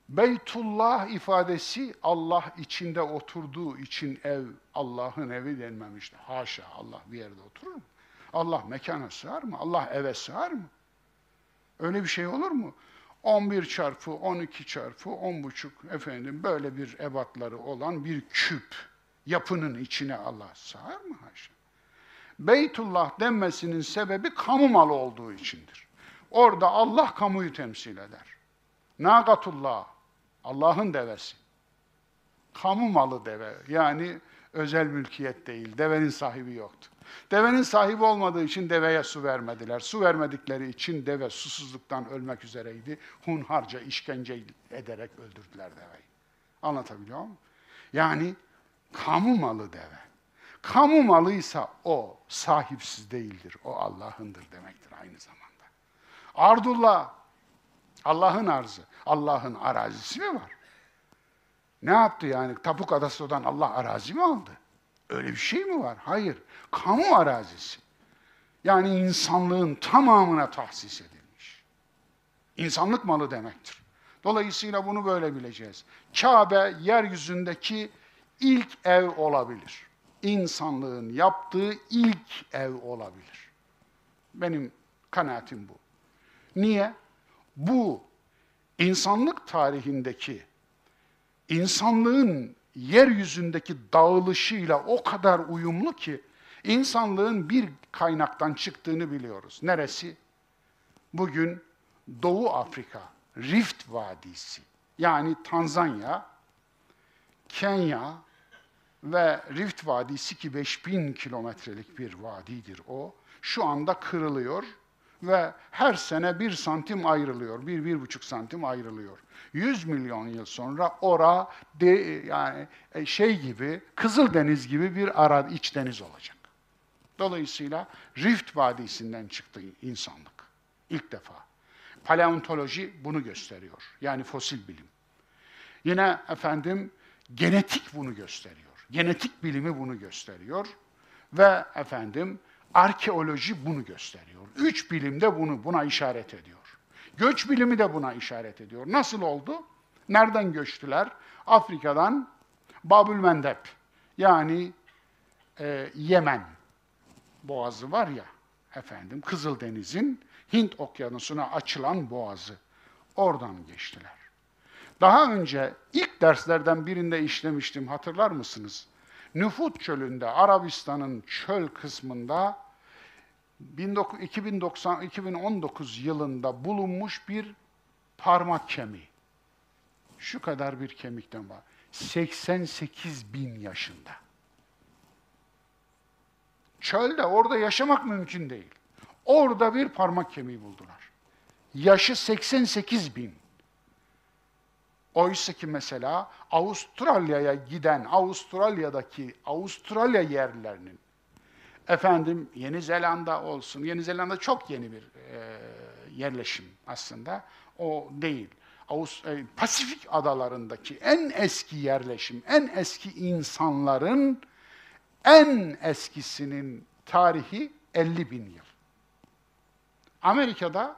Beytullah ifadesi Allah içinde oturduğu için ev Allah'ın evi denmemiştir. Haşa Allah bir yerde oturur mu? Allah mekana sığar mı? Allah eve sığar mı? Öyle bir şey olur mu? 11 çarpı 12 çarpı 10 buçuk efendim böyle bir ebatları olan bir küp yapının içine Allah sığar mı haşa? Beytullah denmesinin sebebi kamu malı olduğu içindir. Orada Allah kamuyu temsil eder. Nagatullah, Allah'ın devesi. Kamu malı deve, yani özel mülkiyet değil, devenin sahibi yoktu. Devenin sahibi olmadığı için deveye su vermediler. Su vermedikleri için deve susuzluktan ölmek üzereydi. Hunharca işkence ederek öldürdüler deveyi. Anlatabiliyor muyum? Yani kamu malı deve. Kamu malıysa o sahipsiz değildir. O Allah'ındır demektir aynı zamanda. Ardullah, Allah'ın arzı. Allah'ın arazisi mi var? Ne yaptı yani? Tapuk Adası'dan Allah arazi mi aldı? Öyle bir şey mi var? Hayır. Kamu arazisi. Yani insanlığın tamamına tahsis edilmiş. İnsanlık malı demektir. Dolayısıyla bunu böyle bileceğiz. Kabe yeryüzündeki ilk ev olabilir. İnsanlığın yaptığı ilk ev olabilir. Benim kanaatim bu. Niye? Bu insanlık tarihindeki insanlığın yeryüzündeki dağılışıyla o kadar uyumlu ki insanlığın bir kaynaktan çıktığını biliyoruz. Neresi? Bugün Doğu Afrika, Rift Vadisi yani Tanzanya, Kenya ve Rift Vadisi ki 5000 kilometrelik bir vadidir o. Şu anda kırılıyor ve her sene bir santim ayrılıyor, bir, bir buçuk santim ayrılıyor. 100 milyon yıl sonra ora de, yani e, şey gibi, Kızıldeniz gibi bir ara iç deniz olacak. Dolayısıyla Rift Vadisi'nden çıktı insanlık ilk defa. Paleontoloji bunu gösteriyor. Yani fosil bilim. Yine efendim genetik bunu gösteriyor. Genetik bilimi bunu gösteriyor. Ve efendim arkeoloji bunu gösteriyor. Üç bilim de bunu buna işaret ediyor. Göç bilimi de buna işaret ediyor. Nasıl oldu? Nereden göçtüler? Afrika'dan Babül Mendeb yani e, Yemen boğazı var ya efendim Kızıldeniz'in Hint okyanusuna açılan boğazı. Oradan geçtiler. Daha önce ilk derslerden birinde işlemiştim hatırlar mısınız? Nüfut çölünde Arabistan'ın çöl kısmında 2090, 2019 yılında bulunmuş bir parmak kemiği. Şu kadar bir kemikten var. 88 bin yaşında. Çölde orada yaşamak mümkün değil. Orada bir parmak kemiği buldular. Yaşı 88 bin. Oysa ki mesela Avustralya'ya giden, Avustralya'daki Avustralya yerlerinin efendim Yeni Zelanda olsun. Yeni Zelanda çok yeni bir e, yerleşim aslında. O değil. Avust e, Pasifik adalarındaki en eski yerleşim, en eski insanların en eskisinin tarihi 50 bin yıl. Amerika'da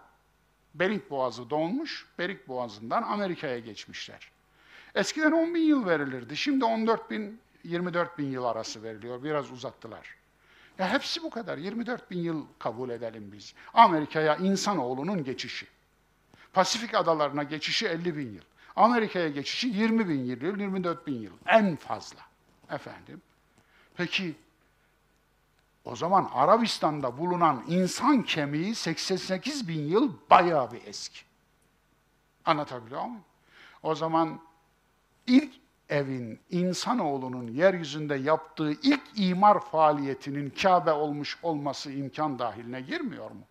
Bering Boğazı donmuş, Bering Boğazı'ndan Amerika'ya geçmişler. Eskiden 10 bin yıl verilirdi, şimdi 14 bin, 24 bin yıl arası veriliyor, biraz uzattılar. Ya hepsi bu kadar. 24 bin yıl kabul edelim biz. Amerika'ya insanoğlunun geçişi. Pasifik adalarına geçişi 50 bin yıl. Amerika'ya geçişi 20 bin yıl, 24 bin yıl. En fazla. Efendim. Peki o zaman Arabistan'da bulunan insan kemiği 88 bin yıl bayağı bir eski. Anlatabiliyor muyum? O zaman ilk evin insanoğlunun yeryüzünde yaptığı ilk imar faaliyetinin Kabe olmuş olması imkan dahiline girmiyor mu?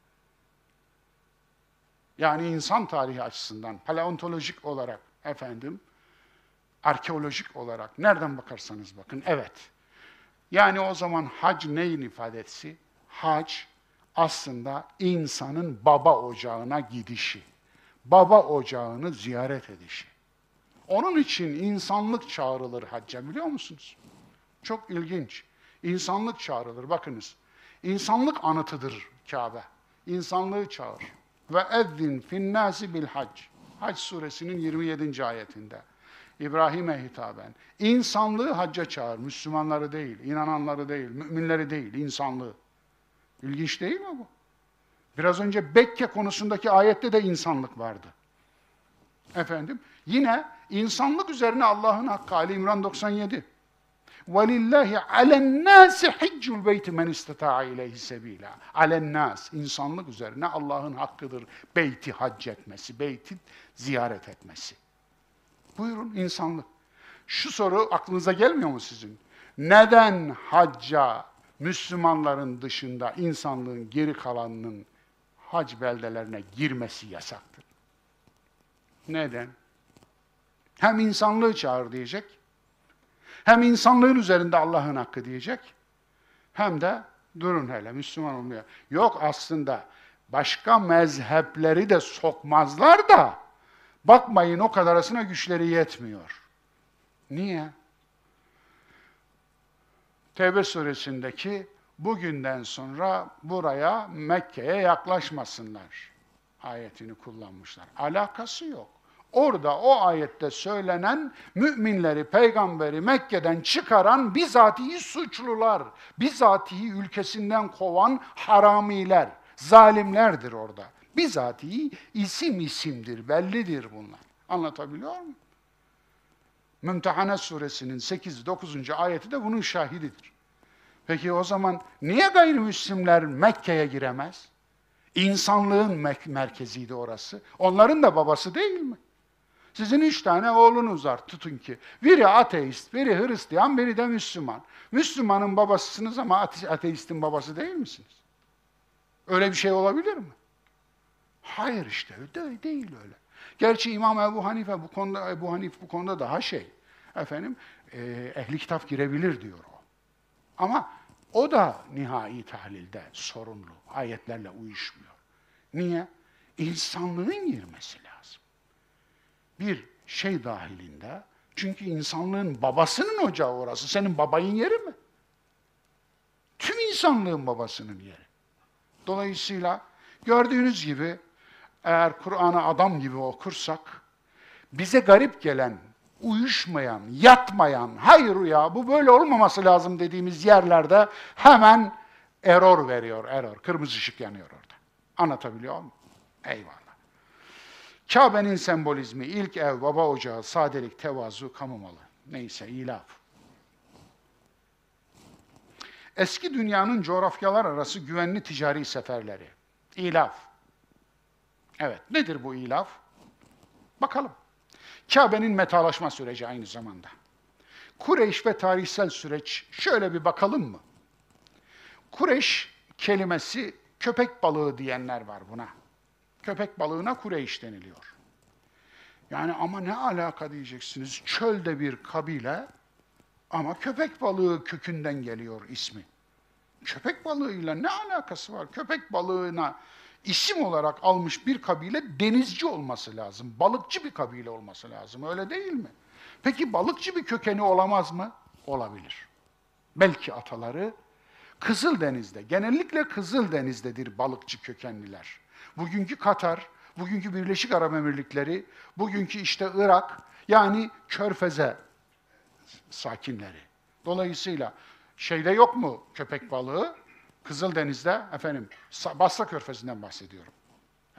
Yani insan tarihi açısından, paleontolojik olarak efendim, arkeolojik olarak nereden bakarsanız bakın evet. Yani o zaman hac neyin ifadesi? Hac aslında insanın baba ocağına gidişi, baba ocağını ziyaret edişi. Onun için insanlık çağrılır hacca biliyor musunuz? Çok ilginç. İnsanlık çağrılır. Bakınız. İnsanlık anıtıdır Kabe. İnsanlığı çağır. Ve ezzin finnâsi bil hac. Hac suresinin 27. ayetinde. İbrahim'e hitaben. İnsanlığı hacca çağır. Müslümanları değil, inananları değil, müminleri değil, insanlığı. İlginç değil mi bu? Biraz önce Bekke konusundaki ayette de insanlık vardı. Efendim, yine insanlık üzerine Allah'ın hakkı Ali İmran 97. وَلِلَّهِ عَلَى النَّاسِ حِجُّ الْبَيْتِ مَنْ اِسْتَطَاعَ اِلَيْهِ سَب۪يلًا عَلَى النَّاسِ insanlık üzerine Allah'ın hakkıdır beyti hac etmesi, beyti ziyaret etmesi. Buyurun insanlık. Şu soru aklınıza gelmiyor mu sizin? Neden hacca Müslümanların dışında insanlığın geri kalanının hac beldelerine girmesi yasaktır? Neden? Hem insanlığı çağır diyecek, hem insanlığın üzerinde Allah'ın hakkı diyecek, hem de durun hele Müslüman olmuyor. Yok aslında başka mezhepleri de sokmazlar da bakmayın o kadar arasına güçleri yetmiyor. Niye? Tevbe suresindeki bugünden sonra buraya Mekke'ye yaklaşmasınlar ayetini kullanmışlar. Alakası yok. Orada o ayette söylenen müminleri, peygamberi Mekke'den çıkaran bizatihi suçlular, bizatihi ülkesinden kovan haramiler, zalimlerdir orada. Bizatihi isim isimdir, bellidir bunlar. Anlatabiliyor muyum? Mümtehane suresinin 8-9. ayeti de bunun şahididir. Peki o zaman niye gayrimüslimler Mekke'ye giremez? İnsanlığın merkeziydi orası. Onların da babası değil mi? Sizin üç tane oğlunuz var tutun ki. Biri ateist, biri Hristiyan, biri de Müslüman. Müslümanın babasısınız ama ateistin babası değil misiniz? Öyle bir şey olabilir mi? Hayır işte öyle değil öyle. Gerçi İmam Ebu Hanife bu konuda Ebu Hanif bu konuda daha şey. Efendim e, ehli kitap girebilir diyor o. Ama o da nihai tahlilde sorunlu. Ayetlerle uyuşmuyor. Niye? İnsanlığın girmesi lazım. Bir şey dahilinde çünkü insanlığın babasının ocağı orası. Senin babayın yeri mi? Tüm insanlığın babasının yeri. Dolayısıyla gördüğünüz gibi eğer Kur'an'ı adam gibi okursak, bize garip gelen, uyuşmayan, yatmayan, hayır ya bu böyle olmaması lazım dediğimiz yerlerde hemen error veriyor, error. Kırmızı ışık yanıyor orada. Anlatabiliyor muyum? Eyvallah. Kabe'nin sembolizmi, ilk ev, baba ocağı, sadelik, tevazu, kamu malı. Neyse, ilaf. Eski dünyanın coğrafyalar arası güvenli ticari seferleri. İlaf. Evet, nedir bu ilaf? Bakalım. Kabe'nin metalaşma süreci aynı zamanda. Kureyş ve tarihsel süreç şöyle bir bakalım mı? Kureyş kelimesi köpek balığı diyenler var buna. Köpek balığına Kureyş deniliyor. Yani ama ne alaka diyeceksiniz? Çölde bir kabile ama köpek balığı kökünden geliyor ismi. Köpek balığıyla ne alakası var? Köpek balığına isim olarak almış bir kabile denizci olması lazım. Balıkçı bir kabile olması lazım. Öyle değil mi? Peki balıkçı bir kökeni olamaz mı? Olabilir. Belki ataları Kızıldeniz'de, genellikle Kızıldeniz'dedir balıkçı kökenliler. Bugünkü Katar, bugünkü Birleşik Arap Emirlikleri, bugünkü işte Irak, yani Körfez'e sakinleri. Dolayısıyla şeyde yok mu köpek balığı? Kızıldeniz'de efendim Basra Körfezi'nden bahsediyorum.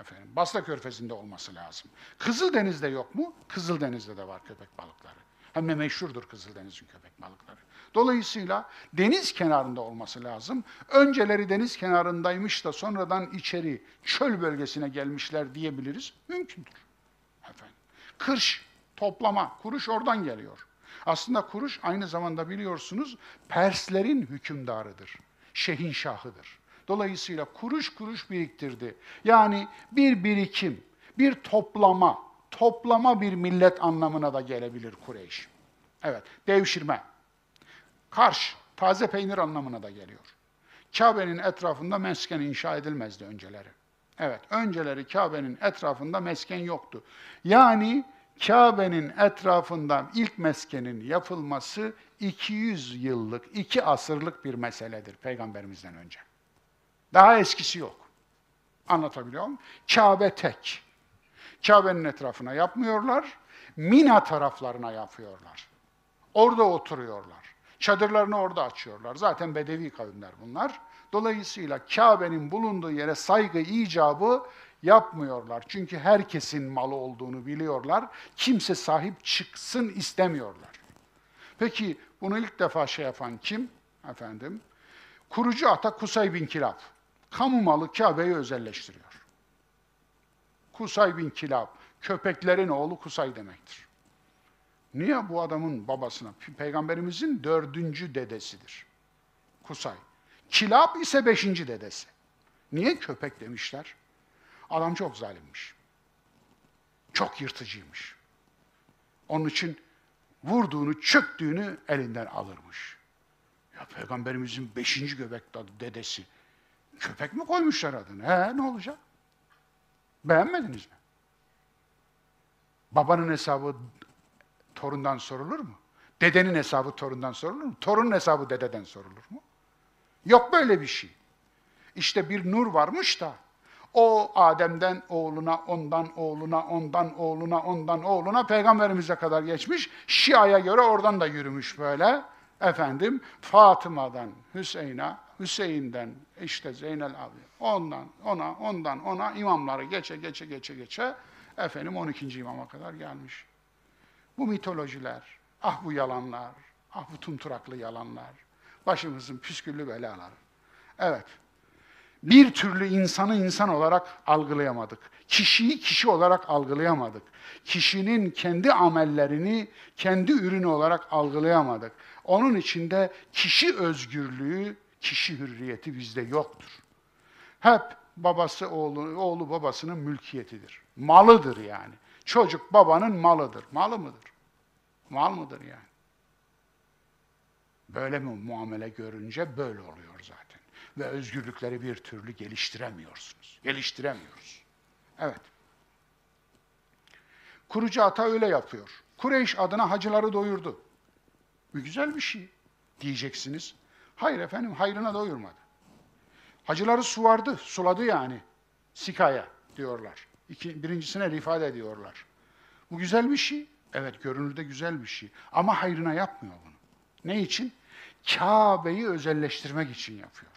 Efendim Basra Körfezi'nde olması lazım. Kızıldeniz'de yok mu? Kızıldeniz'de de var köpek balıkları. Hem de meşhurdur Kızıldeniz'in köpek balıkları. Dolayısıyla deniz kenarında olması lazım. Önceleri deniz kenarındaymış da sonradan içeri çöl bölgesine gelmişler diyebiliriz. Mümkündür. Efendim. Kırş, toplama, kuruş oradan geliyor. Aslında kuruş aynı zamanda biliyorsunuz Perslerin hükümdarıdır. Şehinşahıdır. Dolayısıyla kuruş kuruş biriktirdi. Yani bir birikim, bir toplama, toplama bir millet anlamına da gelebilir Kureyş. Evet, devşirme. Karş, taze peynir anlamına da geliyor. Kabe'nin etrafında mesken inşa edilmezdi önceleri. Evet, önceleri Kabe'nin etrafında mesken yoktu. Yani Kabe'nin etrafından ilk meskenin yapılması 200 yıllık, iki asırlık bir meseledir peygamberimizden önce. Daha eskisi yok. Anlatabiliyor muyum? Kabe tek. Kabe'nin etrafına yapmıyorlar, Mina taraflarına yapıyorlar. Orada oturuyorlar. Çadırlarını orada açıyorlar. Zaten Bedevi kavimler bunlar. Dolayısıyla Kabe'nin bulunduğu yere saygı icabı yapmıyorlar. Çünkü herkesin malı olduğunu biliyorlar. Kimse sahip çıksın istemiyorlar. Peki bunu ilk defa şey yapan kim? Efendim, kurucu ata Kusay bin Kilab. Kamu malı Kabe'yi özelleştiriyor. Kusay bin Kilab, köpeklerin oğlu Kusay demektir. Niye bu adamın babasına? Peygamberimizin dördüncü dedesidir. Kusay. Kilab ise beşinci dedesi. Niye köpek demişler? Adam çok zalimmiş. Çok yırtıcıymış. Onun için vurduğunu, çöktüğünü elinden alırmış. Ya peygamberimizin beşinci göbek dedesi. Köpek mi koymuşlar adını? He ne olacak? Beğenmediniz mi? Babanın hesabı torundan sorulur mu? Dedenin hesabı torundan sorulur mu? Torunun hesabı dededen sorulur mu? Yok böyle bir şey. İşte bir nur varmış da o Adem'den oğluna, ondan oğluna, ondan oğluna, ondan oğluna peygamberimize kadar geçmiş. Şia'ya göre oradan da yürümüş böyle. Efendim Fatıma'dan Hüseyin'e, Hüseyin'den işte Zeynel abi ondan ona, ondan ona imamları geçe geçe geçe geçe efendim 12. imama kadar gelmiş. Bu mitolojiler, ah bu yalanlar, ah bu tunturaklı yalanlar, başımızın püsküllü belaları. Evet, bir türlü insanı insan olarak algılayamadık. Kişiyi kişi olarak algılayamadık. Kişinin kendi amellerini kendi ürünü olarak algılayamadık. Onun içinde kişi özgürlüğü, kişi hürriyeti bizde yoktur. Hep babası oğlu, oğlu babasının mülkiyetidir. Malıdır yani. Çocuk babanın malıdır. Malı mıdır? Mal mıdır yani? Böyle mi muamele görünce böyle oluyor zaten. Ve özgürlükleri bir türlü geliştiremiyorsunuz. Geliştiremiyoruz. Evet. Kurucu ata öyle yapıyor. Kureyş adına hacıları doyurdu. Bu güzel bir şey diyeceksiniz. Hayır efendim, hayrına doyurmadı. Hacıları suvardı, suladı yani. Sikaya diyorlar. İki, birincisine rifade diyorlar. Bu güzel bir şey. Evet, görünürde güzel bir şey. Ama hayrına yapmıyor bunu. Ne için? Kabe'yi özelleştirmek için yapıyor.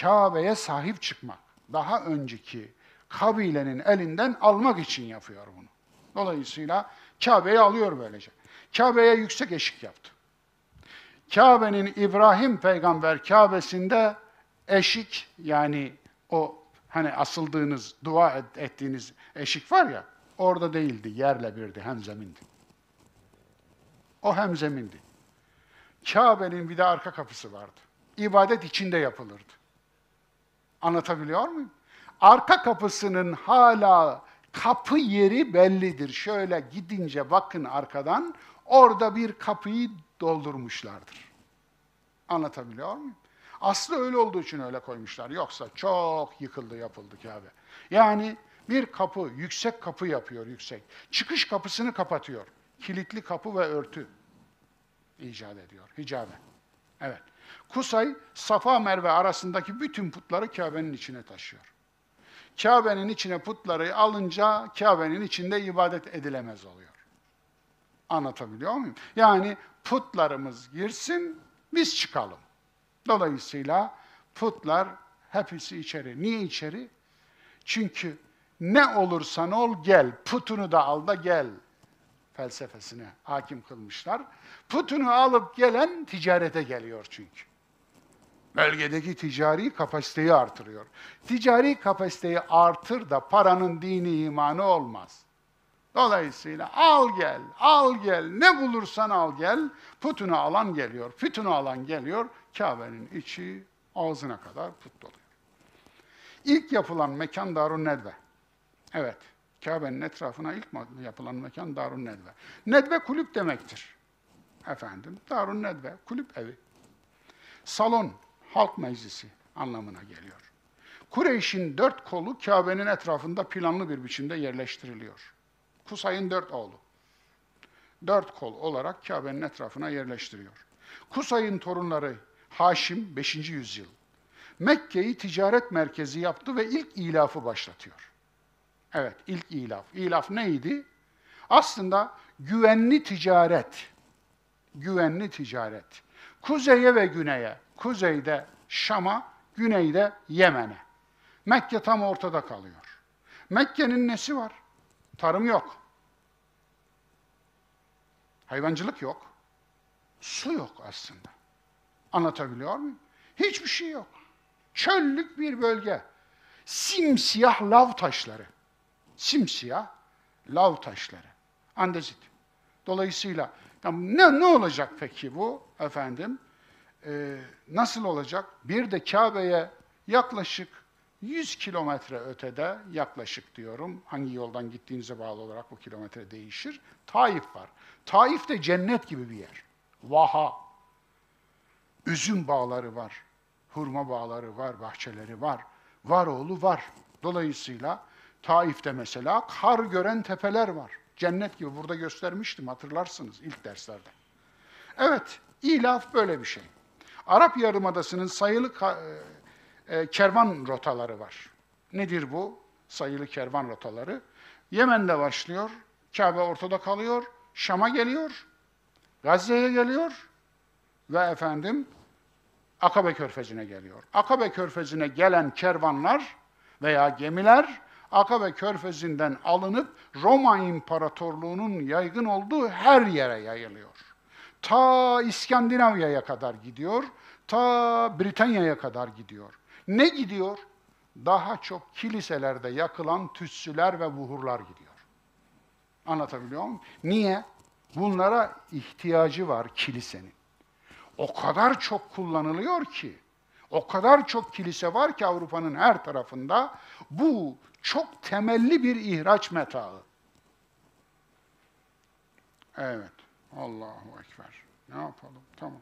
Kabe'ye sahip çıkmak, daha önceki kabilenin elinden almak için yapıyor bunu. Dolayısıyla Kabe'yi alıyor böylece. Kabe'ye yüksek eşik yaptı. Kabe'nin İbrahim peygamber Kabe'sinde eşik yani o hani asıldığınız, dua ettiğiniz eşik var ya, orada değildi, yerle birdi, hem zemindi. O hem zemindi. Kabe'nin bir de arka kapısı vardı. İbadet içinde yapılırdı. Anlatabiliyor muyum? Arka kapısının hala kapı yeri bellidir. Şöyle gidince bakın arkadan, orada bir kapıyı doldurmuşlardır. Anlatabiliyor muyum? Aslı öyle olduğu için öyle koymuşlar. Yoksa çok yıkıldı yapıldı Kabe. Yani bir kapı, yüksek kapı yapıyor yüksek. Çıkış kapısını kapatıyor. Kilitli kapı ve örtü icat ediyor. Hicabe. Evet. Kusay, Safa Merve arasındaki bütün putları Kabe'nin içine taşıyor. Kabe'nin içine putları alınca Kabe'nin içinde ibadet edilemez oluyor. Anlatabiliyor muyum? Yani putlarımız girsin, biz çıkalım. Dolayısıyla putlar hepsi içeri. Niye içeri? Çünkü ne olursan ol gel, putunu da al da gel felsefesine hakim kılmışlar. Putunu alıp gelen ticarete geliyor çünkü. Bölgedeki ticari kapasiteyi artırıyor. Ticari kapasiteyi artır da paranın dini imanı olmaz. Dolayısıyla al gel, al gel, ne bulursan al gel, putunu alan geliyor, putunu alan geliyor, Kabe'nin içi ağzına kadar put doluyor. İlk yapılan mekan Darun Nedve. Evet, Kabe'nin etrafına ilk yapılan mekan Darun Nedve. Nedve kulüp demektir. Efendim, Darun Nedve, kulüp evi. Salon, halk meclisi anlamına geliyor. Kureyş'in dört kolu Kabe'nin etrafında planlı bir biçimde yerleştiriliyor. Kusay'ın dört oğlu. Dört kol olarak Kabe'nin etrafına yerleştiriyor. Kusay'ın torunları Haşim 5. yüzyıl. Mekke'yi ticaret merkezi yaptı ve ilk ilafı başlatıyor. Evet, ilk ilaf. İlaf neydi? Aslında güvenli ticaret. Güvenli ticaret. Kuzeye ve güneye. Kuzeyde Şam'a, güneyde Yemen'e. Mekke tam ortada kalıyor. Mekke'nin nesi var? Tarım yok. Hayvancılık yok. Su yok aslında. Anlatabiliyor muyum? Hiçbir şey yok. Çöllük bir bölge. Simsiyah lav taşları. Simsiyah lav taşları. Andezit. Dolayısıyla ne, ne olacak peki bu efendim? Ee, nasıl olacak? Bir de Kabe'ye yaklaşık 100 kilometre ötede yaklaşık diyorum. Hangi yoldan gittiğinize bağlı olarak bu kilometre değişir. Taif var. Taif de cennet gibi bir yer. Vaha. Üzüm bağları var. Hurma bağları var, bahçeleri var. Var oğlu var. Dolayısıyla Taif'te mesela kar gören tepeler var. Cennet gibi burada göstermiştim hatırlarsınız ilk derslerde. Evet, ilaf böyle bir şey. Arap Yarımadası'nın sayılı e, kervan rotaları var. Nedir bu? Sayılı kervan rotaları. Yemen'de başlıyor, Kabe ortada kalıyor, Şam'a geliyor, Gazze'ye geliyor ve efendim Akabe Körfezi'ne geliyor. Akabe Körfezi'ne gelen kervanlar veya gemiler Akabe Körfezi'nden alınıp Roma İmparatorluğu'nun yaygın olduğu her yere yayılıyor. Ta İskandinavya'ya kadar gidiyor, ta Britanya'ya kadar gidiyor. Ne gidiyor? Daha çok kiliselerde yakılan tütsüler ve buhurlar gidiyor. Anlatabiliyor muyum? Niye? Bunlara ihtiyacı var kilisenin. O kadar çok kullanılıyor ki, o kadar çok kilise var ki Avrupa'nın her tarafında bu çok temelli bir ihraç metaı. Evet. Allahu Ekber. Ne yapalım? Tamam.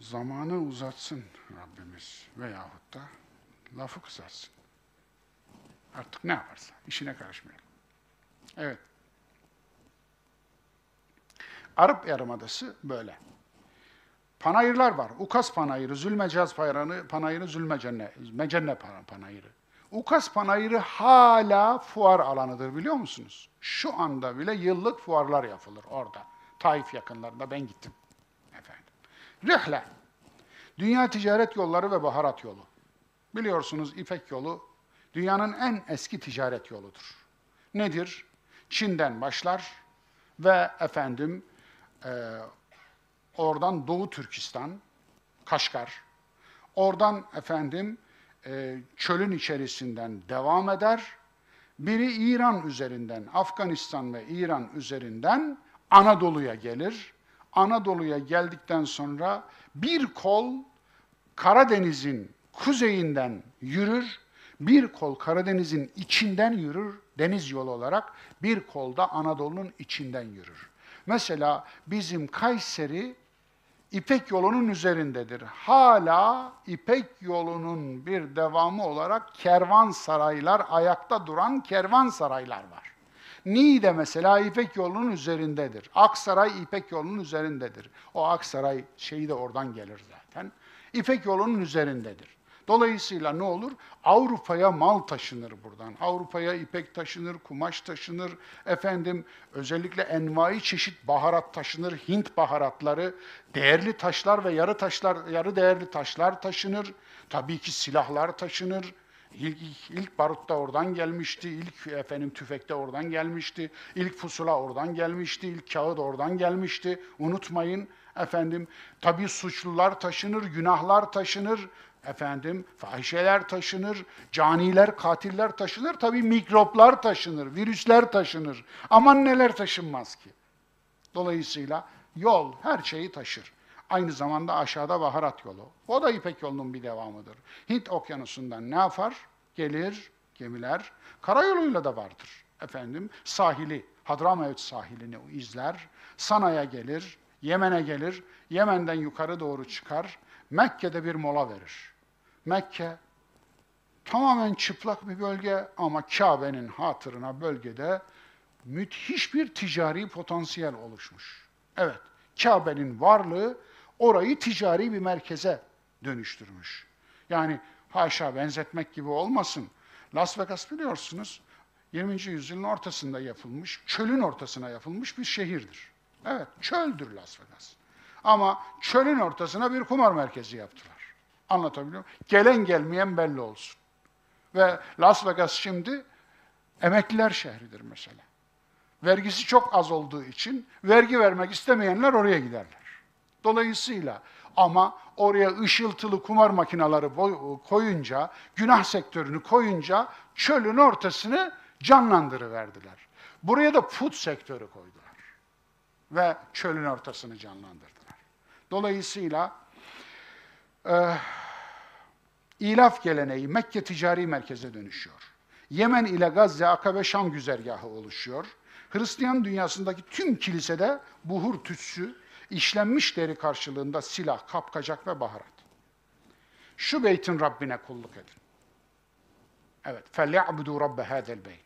Zamanı uzatsın Rabbimiz veyahut da lafı kısaltsın. Artık ne yaparsa, işine karışmayalım. Evet. Arap Yarımadası böyle. Panayırlar var. Ukas panayırı, Zülmecaz panayırı, panayırı Zülmecenne, Mecenne panayırı. Ukas panayırı hala fuar alanıdır biliyor musunuz? Şu anda bile yıllık fuarlar yapılır orada. Taif yakınlarında ben gittim. Efendim. Rihle. Dünya ticaret yolları ve baharat yolu. Biliyorsunuz İpek yolu dünyanın en eski ticaret yoludur. Nedir? Çin'den başlar ve efendim e, oradan Doğu Türkistan, Kaşgar, oradan efendim e, çölün içerisinden devam eder. Biri İran üzerinden, Afganistan ve İran üzerinden Anadolu'ya gelir. Anadolu'ya geldikten sonra bir kol Karadeniz'in kuzeyinden yürür, bir kol Karadeniz'in içinden yürür, deniz yolu olarak, bir kol da Anadolu'nun içinden yürür. Mesela bizim Kayseri İpek yolunun üzerindedir. Hala İpek yolunun bir devamı olarak kervansaraylar, ayakta duran kervansaraylar var. Niğde mesela İpek yolunun üzerindedir. Aksaray İpek yolunun üzerindedir. O Aksaray şeyi de oradan gelir zaten. İpek yolunun üzerindedir. Dolayısıyla ne olur? Avrupa'ya mal taşınır buradan. Avrupa'ya ipek taşınır, kumaş taşınır. Efendim özellikle envai çeşit baharat taşınır. Hint baharatları, değerli taşlar ve yarı taşlar, yarı değerli taşlar taşınır. Tabii ki silahlar taşınır. İlk, ilk, ilk barut da oradan gelmişti, ilk efendim tüfek de oradan gelmişti, ilk pusula oradan gelmişti, ilk kağıt oradan gelmişti. Unutmayın efendim tabii suçlular taşınır, günahlar taşınır, efendim fahişeler taşınır, caniler, katiller taşınır, tabii mikroplar taşınır, virüsler taşınır. Aman neler taşınmaz ki. Dolayısıyla yol her şeyi taşır. Aynı zamanda aşağıda baharat yolu. O da İpek yolunun bir devamıdır. Hint okyanusundan ne yapar? Gelir gemiler. Karayoluyla da vardır. Efendim sahili, Hadramavut sahilini izler. Sana'ya gelir, Yemen'e gelir. Yemen'den yukarı doğru çıkar. Mekke'de bir mola verir. Mekke Tamamen çıplak bir bölge ama Kabe'nin hatırına bölgede müthiş bir ticari potansiyel oluşmuş. Evet, Kabe'nin varlığı orayı ticari bir merkeze dönüştürmüş. Yani haşa benzetmek gibi olmasın. Las Vegas biliyorsunuz 20. yüzyılın ortasında yapılmış, çölün ortasına yapılmış bir şehirdir. Evet, çöldür Las Vegas. Ama çölün ortasına bir kumar merkezi yaptılar. Anlatabiliyor muyum? Gelen gelmeyen belli olsun. Ve Las Vegas şimdi emekliler şehridir mesela. Vergisi çok az olduğu için vergi vermek istemeyenler oraya giderler. Dolayısıyla ama oraya ışıltılı kumar makineleri koyunca, günah sektörünü koyunca çölün ortasını canlandırıverdiler. Buraya da put sektörü koydular. Ve çölün ortasını canlandırdılar. Dolayısıyla e, ilaf geleneği Mekke ticari merkeze dönüşüyor. Yemen ile Gazze, Akabe, Şam güzergahı oluşuyor. Hristiyan dünyasındaki tüm kilisede buhur tütsü, işlenmiş deri karşılığında silah, kapkacak ve baharat. Şu beytin Rabbine kulluk edin. Evet, فَلْيَعْبُدُوا رَبَّ هَذَا الْبَيْتِ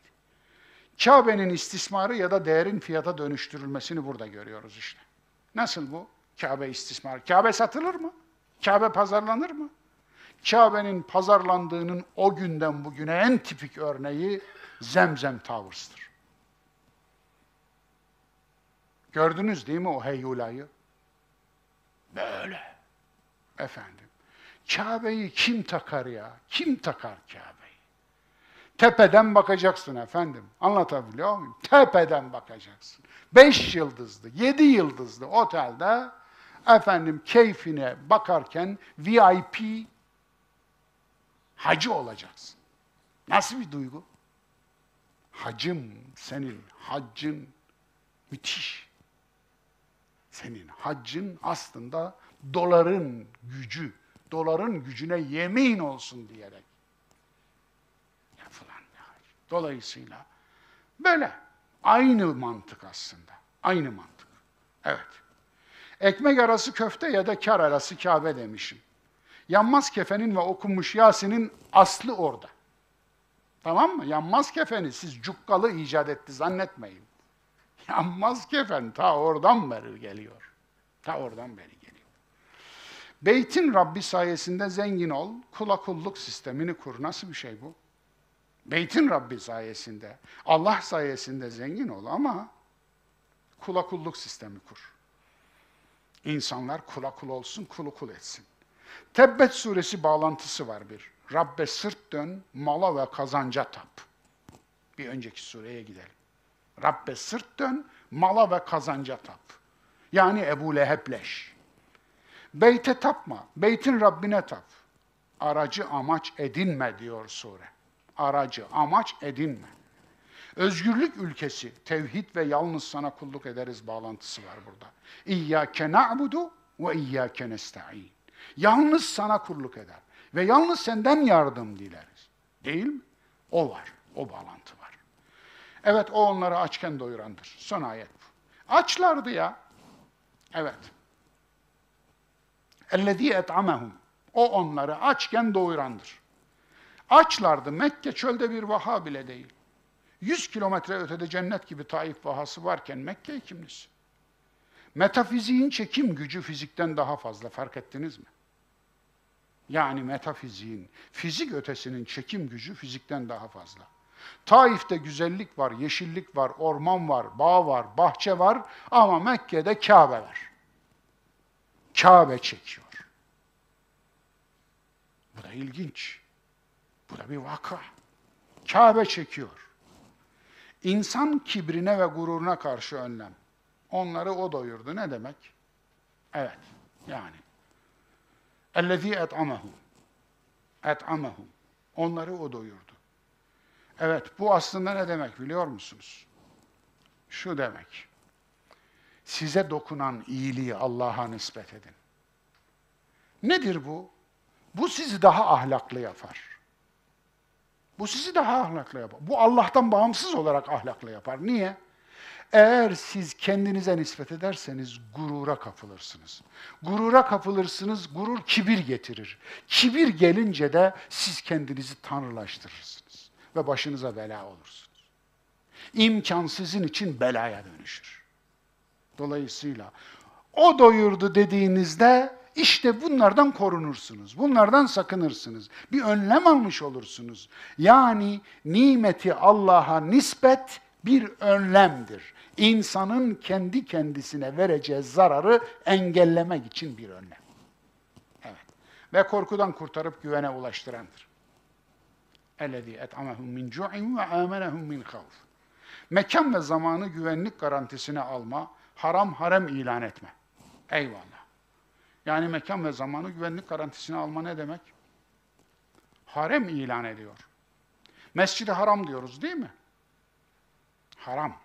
Kabe'nin istismarı ya da değerin fiyata dönüştürülmesini burada görüyoruz işte. Nasıl bu? Kabe istismarı. Kabe satılır mı? Kabe pazarlanır mı? Kabe'nin pazarlandığının o günden bugüne en tipik örneği Zemzem Towers'tır. Gördünüz değil mi o heyulayı? Böyle. Efendim. Kabe'yi kim takar ya? Kim takar Kabe'yi? Tepeden bakacaksın efendim. Anlatabiliyor muyum? Tepeden bakacaksın. Beş yıldızlı, yedi yıldızlı otelde efendim keyfine bakarken VIP hacı olacaksın. Nasıl bir duygu? Hacım senin, haccın müthiş. Senin haccın aslında doların gücü, doların gücüne yemin olsun diyerek yapılan bir hac. Dolayısıyla böyle aynı mantık aslında. Aynı mantık. Evet. Ekmek arası köfte ya da kar arası Kabe demişim. Yanmaz kefenin ve okunmuş Yasin'in aslı orada. Tamam mı? Yanmaz kefeni siz cukkalı icat etti zannetmeyin. Yanmaz kefen ta oradan beri geliyor. Ta oradan beri geliyor. Beytin Rabbi sayesinde zengin ol, kula kulluk sistemini kur. Nasıl bir şey bu? Beytin Rabbi sayesinde, Allah sayesinde zengin ol ama kula kulluk sistemi kur. İnsanlar kula kul olsun, kulu kul etsin. Tebbet suresi bağlantısı var bir. Rabbe sırt dön, mala ve kazanca tap. Bir önceki sureye gidelim. Rabbe sırt dön, mala ve kazanca tap. Yani Ebu Lehebleş. Beyte tapma, beytin Rabbine tap. Aracı amaç edinme diyor sure. Aracı amaç edinme. Özgürlük ülkesi, tevhid ve yalnız sana kulluk ederiz bağlantısı var burada. İyyâke na'budu ve iyyâke nesta'in. Yalnız sana kulluk eder. Ve yalnız senden yardım dileriz. Değil mi? O var. O bağlantı var. Evet o onları açken doyurandır. Son ayet bu. Açlardı ya. Evet. Ellezî et'amehum. O onları açken doyurandır. Açlardı. Mekke çölde bir vaha bile değil. Yüz kilometre ötede cennet gibi Taif vahası varken Mekke kiminiz? Metafiziğin çekim gücü fizikten daha fazla fark ettiniz mi? Yani metafiziğin, fizik ötesinin çekim gücü fizikten daha fazla. Taif'te güzellik var, yeşillik var, orman var, bağ var, bahçe var ama Mekke'de Kabe var. Kabe çekiyor. Bu da ilginç. Bu da bir vaka. Kabe çekiyor. İnsan kibrine ve gururuna karşı önlem. Onları o doyurdu. Ne demek? Evet. Yani. Ellezî et'amehum. Et'amehum. Onları o doyurdu. Evet, bu aslında ne demek biliyor musunuz? Şu demek. Size dokunan iyiliği Allah'a nispet edin. Nedir bu? Bu sizi daha ahlaklı yapar. Bu sizi daha ahlaklı yapar. Bu Allah'tan bağımsız olarak ahlaklı yapar. Niye? Eğer siz kendinize nispet ederseniz gurura kapılırsınız. Gurura kapılırsınız, gurur kibir getirir. Kibir gelince de siz kendinizi tanrılaştırırsınız ve başınıza bela olursunuz. İmkan sizin için belaya dönüşür. Dolayısıyla o doyurdu dediğinizde işte bunlardan korunursunuz. Bunlardan sakınırsınız. Bir önlem almış olursunuz. Yani nimeti Allah'a nispet bir önlemdir. İnsanın kendi kendisine vereceği zararı engellemek için bir önlem. Evet. Ve korkudan kurtarıp güvene ulaştırandır. اَلَّذ۪ي اَتْعَمَهُمْ مِنْ جُعٍ وَآمَنَهُمْ مِنْ خَوْفٍ Mekan ve zamanı güvenlik garantisine alma, haram harem ilan etme. Eyvallah. Yani mekan ve zamanı güvenlik garantisine alma ne demek? Harem ilan ediyor. Mescid-i haram diyoruz değil mi? Haram.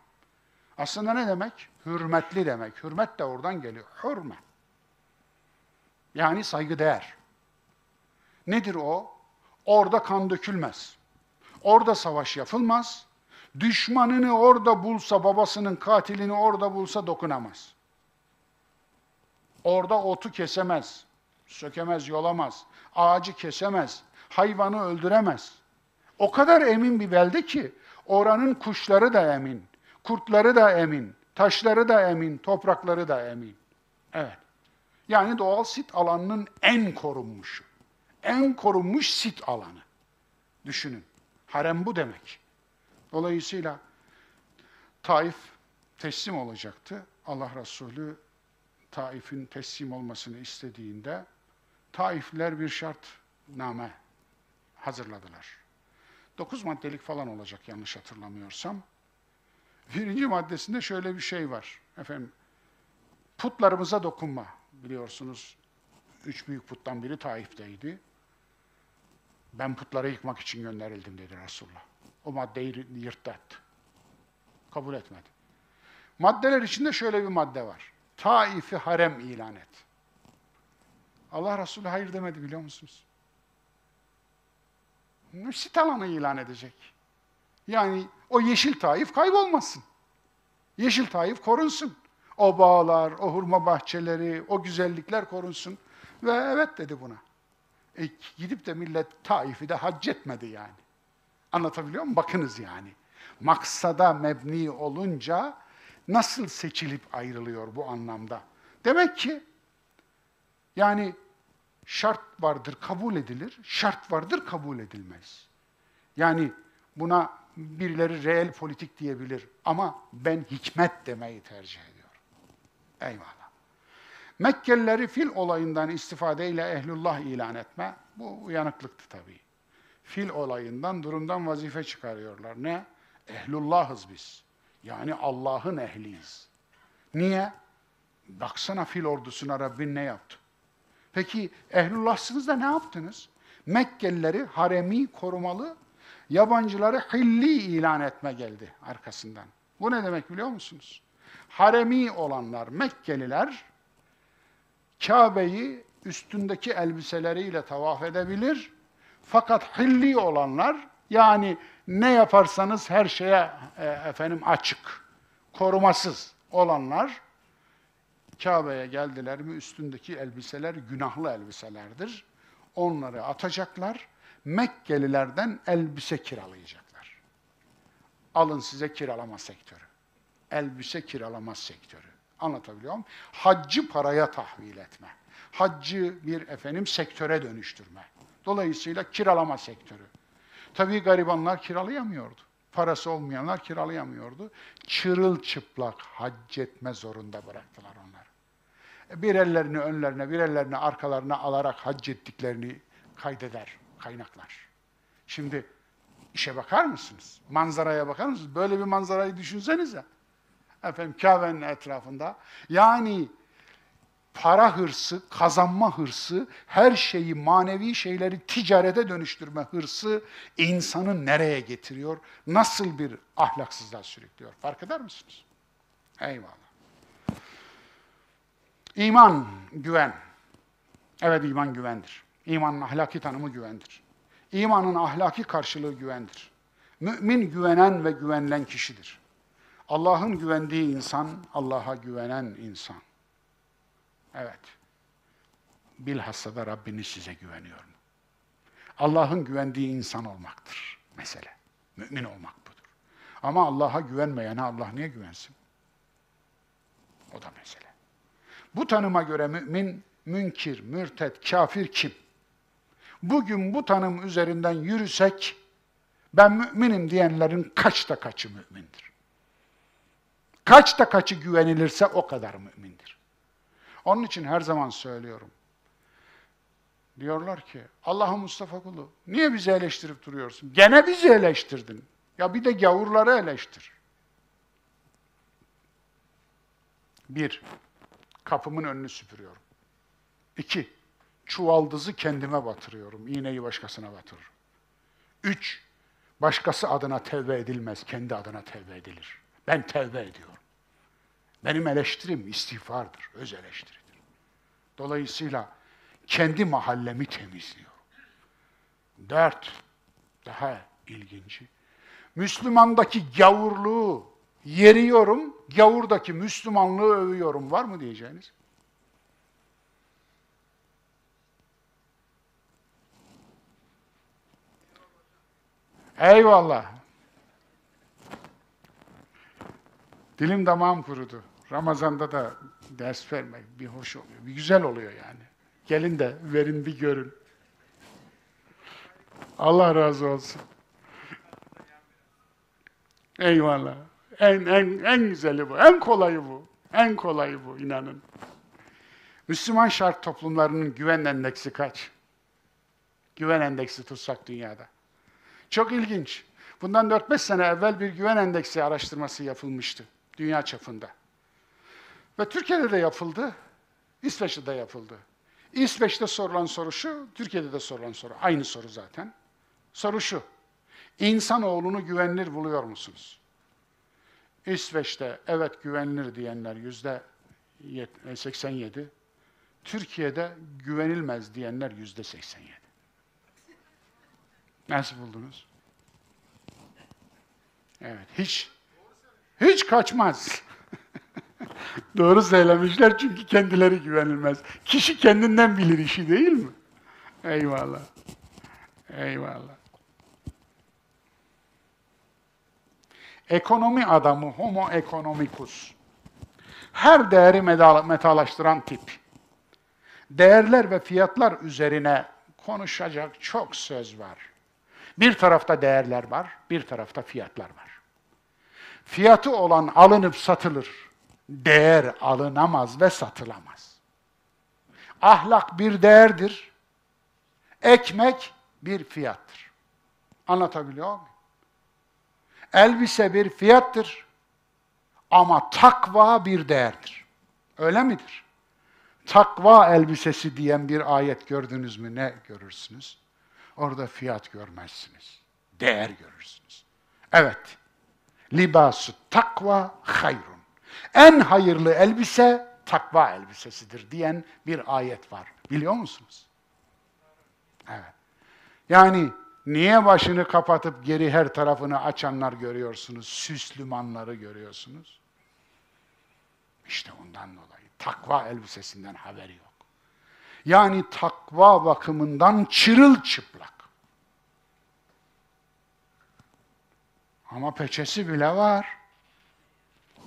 Aslında ne demek? Hürmetli demek. Hürmet de oradan geliyor. Hürme. Yani saygıdeğer. Nedir o? Orada kan dökülmez. Orada savaş yapılmaz. Düşmanını orada bulsa, babasının katilini orada bulsa dokunamaz. Orada otu kesemez, sökemez, yolamaz, ağacı kesemez, hayvanı öldüremez. O kadar emin bir belde ki oranın kuşları da emin, kurtları da emin, taşları da emin, toprakları da emin. Evet. Yani doğal sit alanının en korunmuşu. En korunmuş sit alanı. Düşünün. Harem bu demek. Dolayısıyla Taif teslim olacaktı. Allah Resulü Taif'in teslim olmasını istediğinde Taifliler bir şartname hazırladılar. Dokuz maddelik falan olacak yanlış hatırlamıyorsam. Birinci maddesinde şöyle bir şey var. Efendim, putlarımıza dokunma. Biliyorsunuz üç büyük puttan biri Taif'teydi. Ben putları yıkmak için gönderildim dedi Resulullah. O maddeyi yırttı. Kabul etmedi. Maddeler içinde şöyle bir madde var. Taif'i harem ilan et. Allah Resulü hayır demedi biliyor musunuz? Sit alanı ilan edecek. Yani o yeşil Taif kaybolmasın. Yeşil Taif korunsun. O bağlar, o hurma bahçeleri, o güzellikler korunsun. Ve evet dedi buna. E, gidip de millet Taif'i de hac etmedi yani. Anlatabiliyor muyum? Bakınız yani. Maksada mebni olunca nasıl seçilip ayrılıyor bu anlamda? Demek ki yani şart vardır kabul edilir, şart vardır kabul edilmez. Yani buna birileri reel politik diyebilir ama ben hikmet demeyi tercih ediyorum. Eyvallah. Mekkelileri fil olayından istifadeyle ehlullah ilan etme, bu uyanıklıktı tabii. Fil olayından, durumdan vazife çıkarıyorlar. Ne? Ehlullahız biz. Yani Allah'ın ehliyiz. Niye? Baksana fil ordusuna Rabbin ne yaptı? Peki ehlullahsınız da ne yaptınız? Mekkelileri haremi korumalı, yabancıları hilli ilan etme geldi arkasından. Bu ne demek biliyor musunuz? Haremi olanlar, Mekkeliler, Kabe'yi üstündeki elbiseleriyle tavaf edebilir. Fakat hilli olanlar, yani ne yaparsanız her şeye e, efendim açık, korumasız olanlar Kabe'ye geldiler mi üstündeki elbiseler günahlı elbiselerdir. Onları atacaklar. Mekkelilerden elbise kiralayacaklar. Alın size kiralama sektörü. Elbise kiralama sektörü. Anlatabiliyor muyum? Haccı paraya tahvil etme. Haccı bir efendim sektöre dönüştürme. Dolayısıyla kiralama sektörü. Tabii garibanlar kiralayamıyordu. Parası olmayanlar kiralayamıyordu. Çırılçıplak hac etme zorunda bıraktılar onları. E, bir ellerini önlerine, bir ellerini arkalarına alarak hac ettiklerini kaydeder kaynaklar. Şimdi işe bakar mısınız? Manzaraya bakar mısınız? Böyle bir manzarayı düşünsenize. Efendim Kabe'nin etrafında. Yani para hırsı, kazanma hırsı, her şeyi, manevi şeyleri ticarete dönüştürme hırsı insanı nereye getiriyor? Nasıl bir ahlaksızlığa sürüklüyor? Fark eder misiniz? Eyvallah. İman, güven. Evet iman güvendir. İmanın ahlaki tanımı güvendir. İmanın ahlaki karşılığı güvendir. Mümin güvenen ve güvenilen kişidir. Allah'ın güvendiği insan, Allah'a güvenen insan. Evet. Bilhassa da Rabbiniz size güveniyor mu? Allah'ın güvendiği insan olmaktır mesele. Mümin olmak budur. Ama Allah'a güvenmeyene Allah niye güvensin? O da mesele. Bu tanıma göre mümin, münkir, mürtet, kafir kim? Bugün bu tanım üzerinden yürüsek, ben müminim diyenlerin kaçta kaçı mümindir? Kaçta kaçı güvenilirse o kadar mümindir. Onun için her zaman söylüyorum. Diyorlar ki, Allah'ın Mustafa kulu, niye bizi eleştirip duruyorsun? Gene bizi eleştirdin. Ya bir de gavurları eleştir. Bir, kapımın önünü süpürüyorum. İki, çuvaldızı kendime batırıyorum, iğneyi başkasına batırırım. Üç, başkası adına tevbe edilmez, kendi adına tevbe edilir. Ben tevbe ediyorum. Benim eleştirim istiğfardır, öz eleştiridir. Dolayısıyla kendi mahallemi temizliyorum. Dört, daha ilginci. Müslümandaki gavurluğu yeriyorum, gavurdaki Müslümanlığı övüyorum. Var mı diyeceğiniz? Eyvallah. Dilim damağım kurudu. Ramazan'da da ders vermek bir hoş oluyor. Bir güzel oluyor yani. Gelin de verin bir görün. Allah razı olsun. Eyvallah. En, en, en güzeli bu. En kolayı bu. En kolayı bu inanın. Müslüman şart toplumlarının güven endeksi kaç? Güven endeksi tutsak dünyada. Çok ilginç. Bundan 4-5 sene evvel bir güven endeksi araştırması yapılmıştı dünya çapında. Ve Türkiye'de de yapıldı, İsveç'te de yapıldı. İsveç'te sorulan soru şu, Türkiye'de de sorulan soru. Aynı soru zaten. Soru şu, İnsanoğlunu güvenilir buluyor musunuz? İsveç'te evet güvenilir diyenler yüzde 87, Türkiye'de güvenilmez diyenler yüzde 87. Nasıl buldunuz? Evet, hiç hiç kaçmaz. Doğru söylemişler çünkü kendileri güvenilmez. Kişi kendinden bilir işi değil mi? Eyvallah. Eyvallah. Ekonomi adamı, homo economicus. Her değeri metalaştıran tip. Değerler ve fiyatlar üzerine konuşacak çok söz var. Bir tarafta değerler var, bir tarafta fiyatlar var. Fiyatı olan alınıp satılır. Değer alınamaz ve satılamaz. Ahlak bir değerdir. Ekmek bir fiyattır. Anlatabiliyor muyum? Elbise bir fiyattır. Ama takva bir değerdir. Öyle midir? Takva elbisesi diyen bir ayet gördünüz mü ne görürsünüz? Orada fiyat görmezsiniz. Değer görürsünüz. Evet. Libasu takva hayrun. En hayırlı elbise takva elbisesidir diyen bir ayet var. Biliyor musunuz? Evet. Yani niye başını kapatıp geri her tarafını açanlar görüyorsunuz? Süslümanları görüyorsunuz. İşte ondan dolayı. Takva elbisesinden haberi yok. Yani takva bakımından çırılçıplak. Ama peçesi bile var.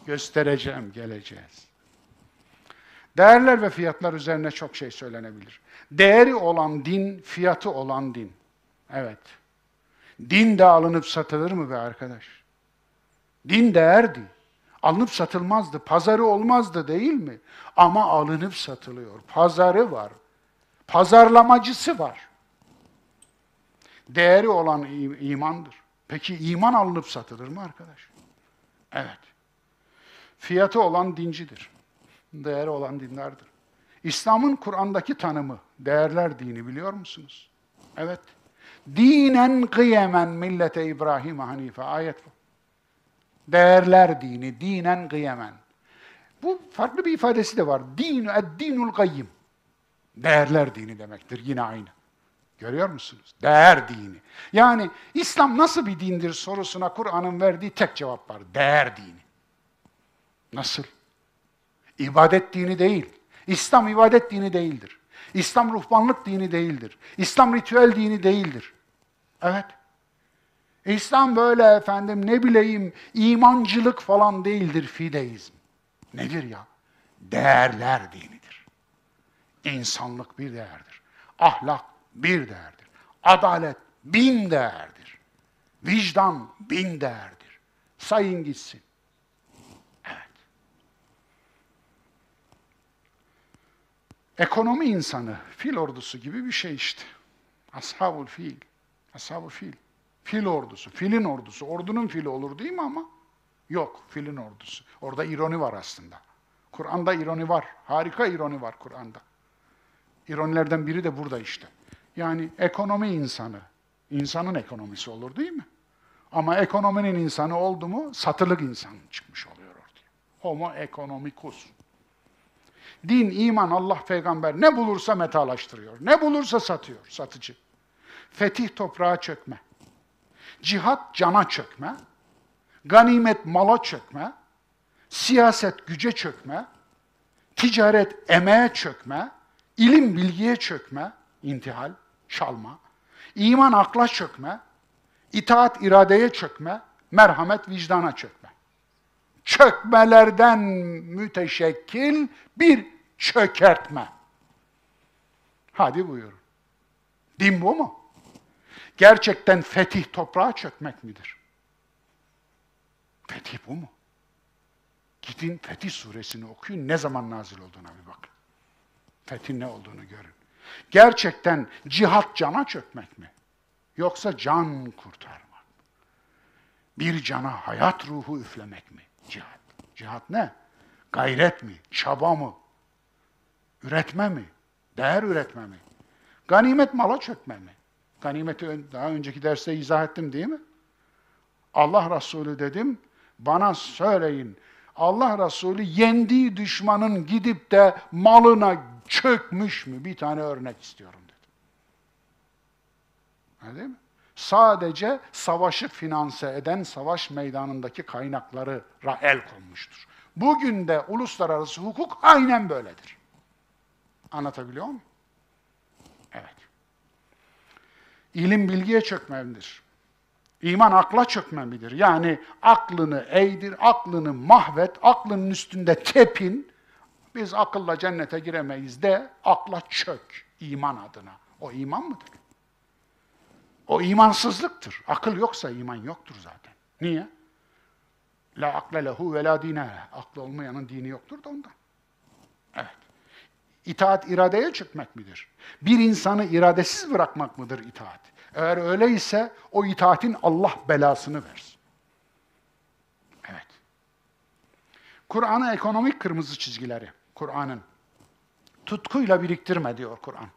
Göstereceğim, geleceğiz. Değerler ve fiyatlar üzerine çok şey söylenebilir. Değeri olan din, fiyatı olan din. Evet. Din de alınıp satılır mı be arkadaş? Din değerdi. Alınıp satılmazdı. Pazarı olmazdı değil mi? Ama alınıp satılıyor. Pazarı var. Pazarlamacısı var. Değeri olan imandır. Peki iman alınıp satılır mı arkadaş? Evet. Fiyatı olan dincidir. Değeri olan dinlerdir. İslam'ın Kur'an'daki tanımı, değerler dini biliyor musunuz? Evet. Dinen kıyemen millete İbrahim Hanife. Ayet bu. Değerler dini, dinen kıyemen. Bu farklı bir ifadesi de var. Dinu ed-dinul kayyim. Değerler dini demektir. Yine aynı. Görüyor musunuz? Değer dini. Yani İslam nasıl bir dindir sorusuna Kur'an'ın verdiği tek cevap var. Değer dini. Nasıl? İbadet dini değil. İslam ibadet dini değildir. İslam ruhbanlık dini değildir. İslam ritüel dini değildir. Evet. İslam böyle efendim ne bileyim imancılık falan değildir fideizm. Nedir ya? Değerler dinidir. İnsanlık bir değerdir. Ahlak bir değerdir. Adalet bin değerdir. Vicdan bin değerdir. Sayın gitsin. Ekonomi insanı, fil ordusu gibi bir şey işte. Ashabul fil. Ashabul fil. Fil ordusu, filin ordusu. Ordunun fili olur değil mi ama? Yok, filin ordusu. Orada ironi var aslında. Kur'an'da ironi var. Harika ironi var Kur'an'da. İronilerden biri de burada işte. Yani ekonomi insanı, insanın ekonomisi olur değil mi? Ama ekonominin insanı oldu mu satılık insan çıkmış oluyor ortaya. Homo economicus. Din, iman, Allah, peygamber ne bulursa metalaştırıyor. Ne bulursa satıyor, satıcı. Fetih toprağa çökme. Cihat cana çökme. Ganimet mala çökme. Siyaset güce çökme. Ticaret emeğe çökme. ilim bilgiye çökme. intihal, çalma. iman akla çökme. itaat iradeye çökme. Merhamet vicdana çökme. Çökmelerden müteşekkil bir çökertme. Hadi buyurun. Din bu mu? Gerçekten fetih toprağa çökmek midir? Fetih bu mu? Gidin Fetih suresini okuyun, ne zaman nazil olduğuna bir bakın. Fetih ne olduğunu görün. Gerçekten cihat cana çökmek mi? Yoksa can kurtarmak mı? Bir cana hayat ruhu üflemek mi? Cihat. Cihat ne? Gayret mi? Çaba mı? Üretme mi? Değer üretme mi? Ganimet mala çökme mi? Ganimeti daha önceki derste izah ettim değil mi? Allah Resulü dedim, bana söyleyin. Allah Resulü yendiği düşmanın gidip de malına çökmüş mü? Bir tane örnek istiyorum dedim. Öyle değil mi? Sadece savaşı finanse eden savaş meydanındaki kaynakları el konmuştur. Bugün de uluslararası hukuk aynen böyledir. Anlatabiliyor muyum? Evet. İlim bilgiye çökmemdir. İman akla çökmemidir. Yani aklını eğdir, aklını mahvet, aklının üstünde tepin. Biz akılla cennete giremeyiz de akla çök iman adına. O iman mıdır? O imansızlıktır. Akıl yoksa iman yoktur zaten. Niye? La akle lehu ve la dine. Aklı olmayanın dini yoktur da ondan. Evet. İtaat iradeye çökmek midir? Bir insanı iradesiz bırakmak mıdır itaat? Eğer öyleyse o itaatin Allah belasını versin. Evet. Kur'an'ın ekonomik kırmızı çizgileri. Kur'an'ın. Tutkuyla biriktirme diyor Kur'an.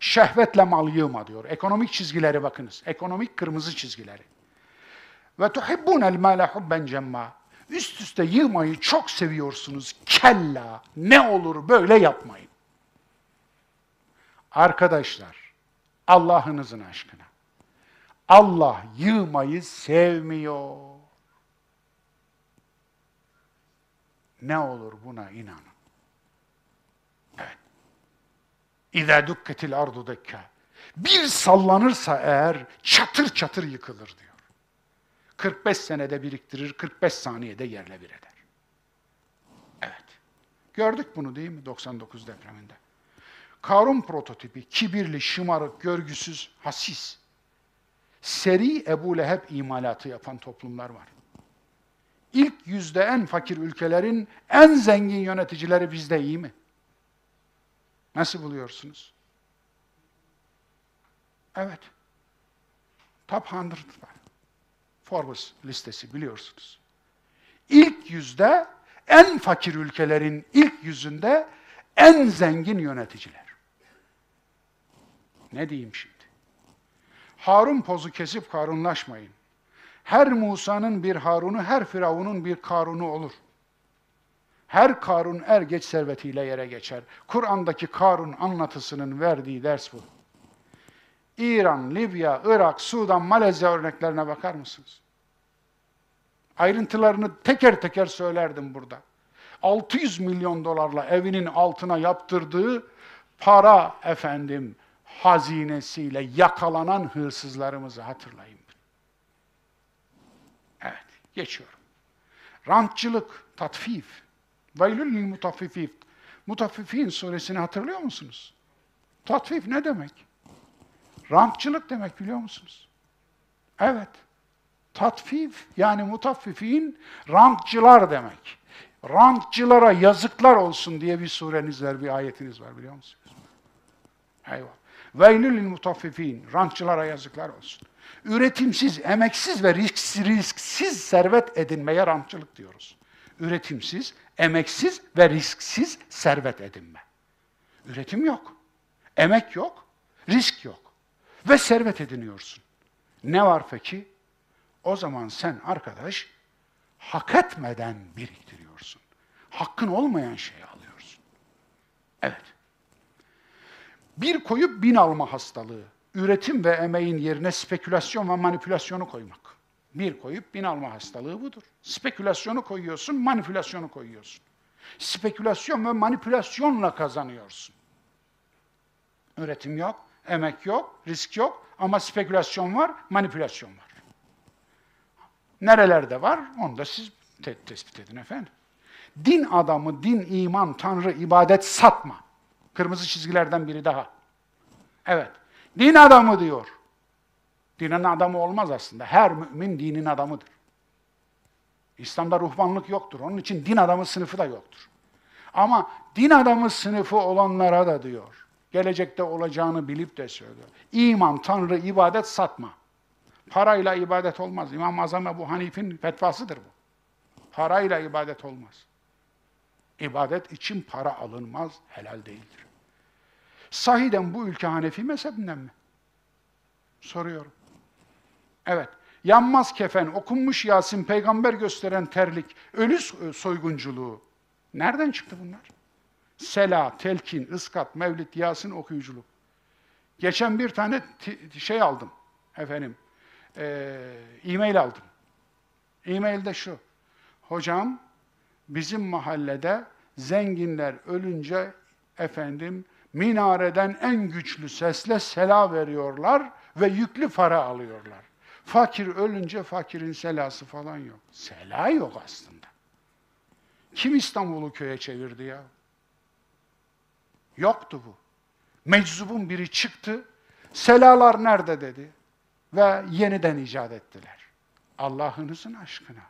Şehvetle mal yığma diyor. Ekonomik çizgileri bakınız. Ekonomik kırmızı çizgileri. Ve tuhibbunel mâle hubben cemma. Üst üste yığmayı çok seviyorsunuz. Kella. Ne olur böyle yapmayın. Arkadaşlar, Allah'ınızın aşkına. Allah yığmayı sevmiyor. Ne olur buna inanın. Evet. İzâ dukketil ardu dekka. Bir sallanırsa eğer çatır çatır yıkılır diyor. 45 senede biriktirir, 45 saniyede yerle bir eder. Evet. Gördük bunu değil mi 99 depreminde? Karun prototipi, kibirli, şımarık, görgüsüz, hasis. Seri Ebu Leheb imalatı yapan toplumlar var. İlk yüzde en fakir ülkelerin en zengin yöneticileri bizde iyi mi? Nasıl buluyorsunuz? Evet. Top 100 var. Forbes listesi biliyorsunuz. İlk yüzde en fakir ülkelerin ilk yüzünde en zengin yöneticiler. Ne diyeyim şimdi? Harun pozu kesip karunlaşmayın. Her Musa'nın bir Harun'u, her Firavun'un bir Karun'u olur. Her Karun er geç servetiyle yere geçer. Kur'an'daki Karun anlatısının verdiği ders bu. İran, Libya, Irak, Sudan, Malezya örneklerine bakar mısınız? Ayrıntılarını teker teker söylerdim burada. 600 milyon dolarla evinin altına yaptırdığı para efendim hazinesiyle yakalanan hırsızlarımızı hatırlayın. Evet, geçiyorum. Rantçılık, tatfif. Veylül mutaffifif. Mutaffifin suresini hatırlıyor musunuz? Tatfif ne demek? Rantçılık demek biliyor musunuz? Evet. Tatfif yani mutaffifin rantçılar demek. Rantçılara yazıklar olsun diye bir sureniz var, bir ayetiniz var biliyor musunuz? Eyvallah. Veylül lil mutaffifin. Rantçılara yazıklar olsun. Üretimsiz, emeksiz ve risksiz, risksiz servet edinmeye rantçılık diyoruz. Üretimsiz, emeksiz ve risksiz servet edinme. Üretim yok. Emek yok. Risk yok. Ve servet ediniyorsun. Ne var peki? O zaman sen arkadaş hak etmeden biriktiriyorsun. Hakkın olmayan şeyi alıyorsun. Evet. Bir koyup bin alma hastalığı. Üretim ve emeğin yerine spekülasyon ve manipülasyonu koymak. Bir koyup bin alma hastalığı budur. Spekülasyonu koyuyorsun, manipülasyonu koyuyorsun. Spekülasyon ve manipülasyonla kazanıyorsun. Üretim yok, emek yok, risk yok ama spekülasyon var, manipülasyon var. Nerelerde var? Onu da siz te tespit edin efendim. Din adamı, din, iman, tanrı, ibadet satma. Kırmızı çizgilerden biri daha. Evet. Din adamı diyor. Dinin adamı olmaz aslında. Her mümin dinin adamıdır. İslam'da ruhbanlık yoktur. Onun için din adamı sınıfı da yoktur. Ama din adamı sınıfı olanlara da diyor. Gelecekte olacağını bilip de söylüyor. İman, Tanrı, ibadet satma. Parayla ibadet olmaz. İmam Azam Ebu Hanif'in fetvasıdır bu. Parayla ibadet olmaz. İbadet için para alınmaz, helal değildir. Sahiden bu ülke Hanefi mezhebinden mi? Soruyorum. Evet. Yanmaz kefen, okunmuş Yasin, peygamber gösteren terlik, ölü soygunculuğu. Nereden çıktı bunlar? Sela, telkin, ıskat, mevlid, Yasin okuyuculuk. Geçen bir tane şey aldım efendim. E-mail aldım. E-mailde şu. Hocam bizim mahallede zenginler ölünce efendim minareden en güçlü sesle sela veriyorlar ve yüklü para alıyorlar. Fakir ölünce fakirin selası falan yok. Sela yok aslında. Kim İstanbul'u köye çevirdi ya? Yoktu bu. Meczubun biri çıktı, selalar nerede dedi ve yeniden icat ettiler. Allah'ınızın aşkına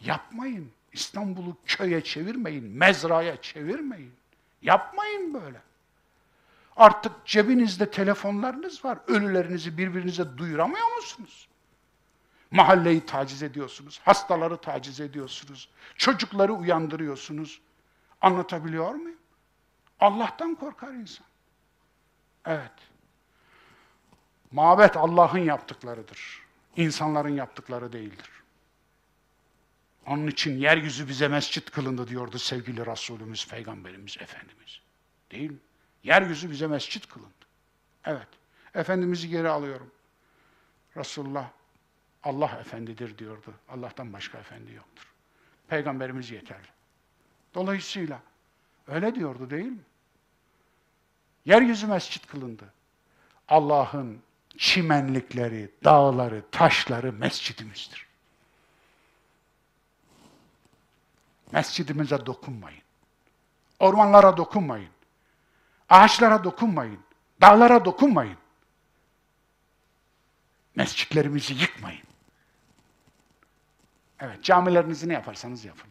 yapmayın. İstanbul'u köye çevirmeyin, mezraya çevirmeyin. Yapmayın böyle. Artık cebinizde telefonlarınız var. Ölülerinizi birbirinize duyuramıyor musunuz? Mahalleyi taciz ediyorsunuz, hastaları taciz ediyorsunuz, çocukları uyandırıyorsunuz. Anlatabiliyor muyum? Allah'tan korkar insan. Evet. Mabet Allah'ın yaptıklarıdır. İnsanların yaptıkları değildir. Onun için yeryüzü bize mescit kılındı diyordu sevgili Resulümüz, Peygamberimiz, Efendimiz. Değil mi? Yeryüzü bize mescit kılındı. Evet. Efendimiz'i geri alıyorum. Resulullah Allah efendidir diyordu. Allah'tan başka efendi yoktur. Peygamberimiz yeterli. Dolayısıyla öyle diyordu değil mi? Yeryüzü mescit kılındı. Allah'ın çimenlikleri, dağları, taşları mescidimizdir. Mescidimize dokunmayın. Ormanlara dokunmayın. Ağaçlara dokunmayın. Dağlara dokunmayın. Mescitlerimizi yıkmayın. Evet, camilerinizi ne yaparsanız yapın.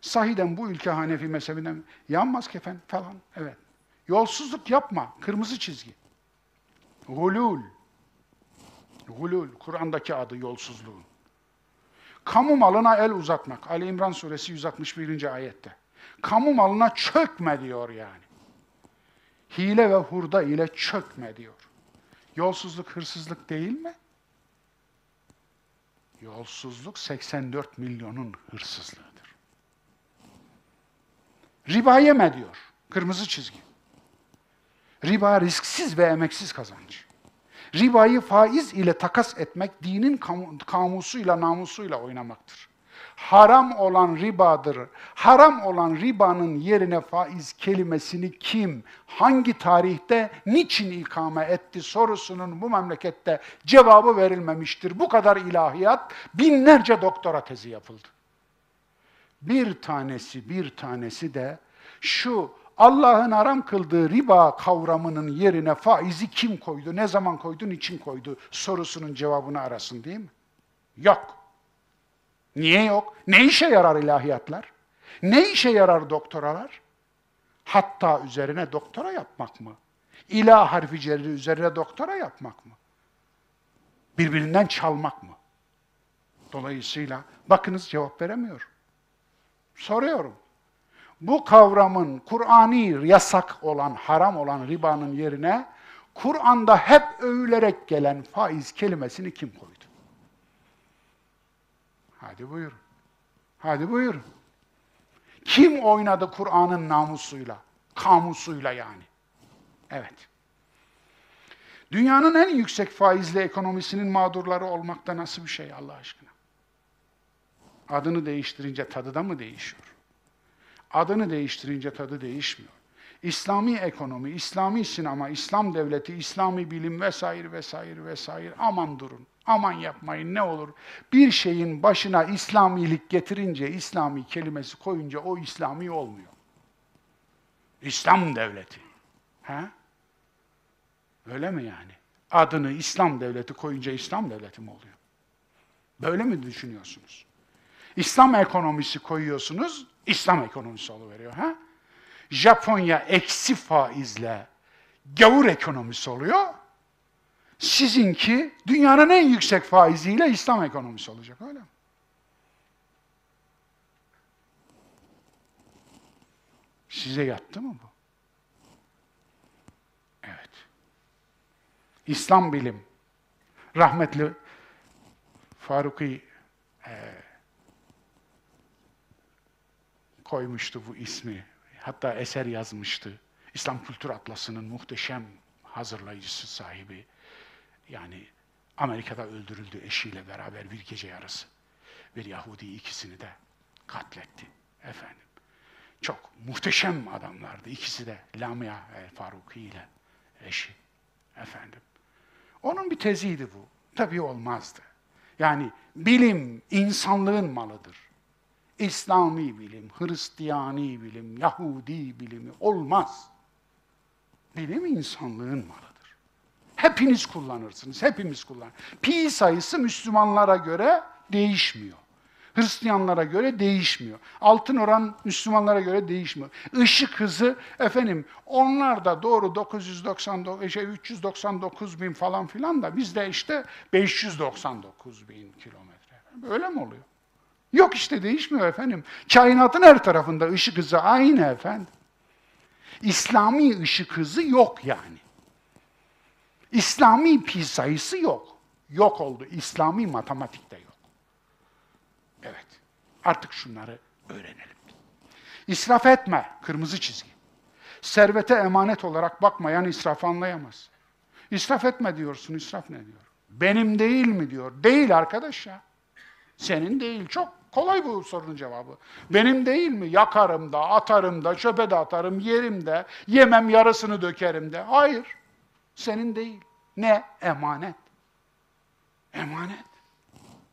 Sahiden bu ülke Hanefi mezhebinden yanmaz kefen falan. Evet. Yolsuzluk yapma. Kırmızı çizgi. Gulul. Gulul. Kur'an'daki adı yolsuzluğun. Kamu malına el uzatmak. Ali İmran suresi 161. ayette. Kamu malına çökme diyor yani. Hile ve hurda ile çökme diyor. Yolsuzluk hırsızlık değil mi? Yolsuzluk 84 milyonun hırsızlığıdır. Riba yeme diyor. Kırmızı çizgi. Riba risksiz ve emeksiz kazanç. Ribayı faiz ile takas etmek dinin kamu- kamusuyla namusuyla oynamaktır. Haram olan ribadır. Haram olan ribanın yerine faiz kelimesini kim, hangi tarihte, niçin ikame etti sorusunun bu memlekette cevabı verilmemiştir. Bu kadar ilahiyat, binlerce doktora tezi yapıldı. Bir tanesi, bir tanesi de şu Allah'ın haram kıldığı riba kavramının yerine faizi kim koydu, ne zaman koydu, niçin koydu sorusunun cevabını arasın değil mi? Yok. Niye yok? Ne işe yarar ilahiyatlar? Ne işe yarar doktoralar? Hatta üzerine doktora yapmak mı? İlah harfi cerri üzerine doktora yapmak mı? Birbirinden çalmak mı? Dolayısıyla bakınız cevap veremiyor. Soruyorum. Bu kavramın Kur'ani yasak olan, haram olan ribanın yerine Kur'an'da hep övülerek gelen faiz kelimesini kim koydu? Hadi buyurun. Hadi buyurun. Kim oynadı Kur'an'ın namusuyla, kamusuyla yani? Evet. Dünyanın en yüksek faizli ekonomisinin mağdurları olmakta nasıl bir şey Allah aşkına? Adını değiştirince tadı da mı değişiyor? Adını değiştirince tadı değişmiyor. İslami ekonomi, İslami sinema, İslam devleti, İslami bilim vesaire vesaire vesaire aman durun. Aman yapmayın ne olur. Bir şeyin başına İslamilik getirince, İslami kelimesi koyunca o İslami olmuyor. İslam devleti. Ha? Öyle mi yani? Adını İslam devleti koyunca İslam devleti mi oluyor? Böyle mi düşünüyorsunuz? İslam ekonomisi koyuyorsunuz, İslam ekonomisi oluveriyor. Ha? Japonya eksi faizle gavur ekonomisi oluyor. Sizinki dünyanın en yüksek faiziyle İslam ekonomisi olacak öyle mi? Size yattı mı bu? Evet. İslam bilim. Rahmetli Faruki e, koymuştu bu ismi. Hatta eser yazmıştı. İslam Kültür Atlası'nın muhteşem hazırlayıcısı sahibi. Yani Amerika'da öldürüldü eşiyle beraber bir gece yarısı. Bir Yahudi ikisini de katletti efendim. Çok muhteşem adamlardı ikisi de Lamia El Faruki ile eşi efendim. Onun bir teziydi bu. Tabii olmazdı. Yani bilim insanlığın malıdır. İslami bilim, Hristiyani bilim, Yahudi bilimi olmaz. Bilim insanlığın malıdır. Hepiniz kullanırsınız, hepimiz kullan. Pi sayısı Müslümanlara göre değişmiyor. Hristiyanlara göre değişmiyor. Altın oran Müslümanlara göre değişmiyor. Işık hızı efendim onlar da doğru 999 şey 399 bin falan filan da bizde işte 599 bin kilometre. Böyle mi oluyor? Yok işte değişmiyor efendim. Kainatın her tarafında ışık hızı aynı efendim. İslami ışık hızı yok yani. İslami pi sayısı yok. Yok oldu. İslami matematik de yok. Evet. Artık şunları öğrenelim. İsraf etme. Kırmızı çizgi. Servete emanet olarak bakmayan israf anlayamaz. İsraf etme diyorsun. İsraf ne diyor? Benim değil mi diyor. Değil arkadaş ya. Senin değil. Çok kolay bu sorunun cevabı. Benim değil mi? Yakarım da, atarım da, çöpe de atarım, yerim de, yemem yarısını dökerim de. Hayır. Senin değil. Ne? Emanet. Emanet.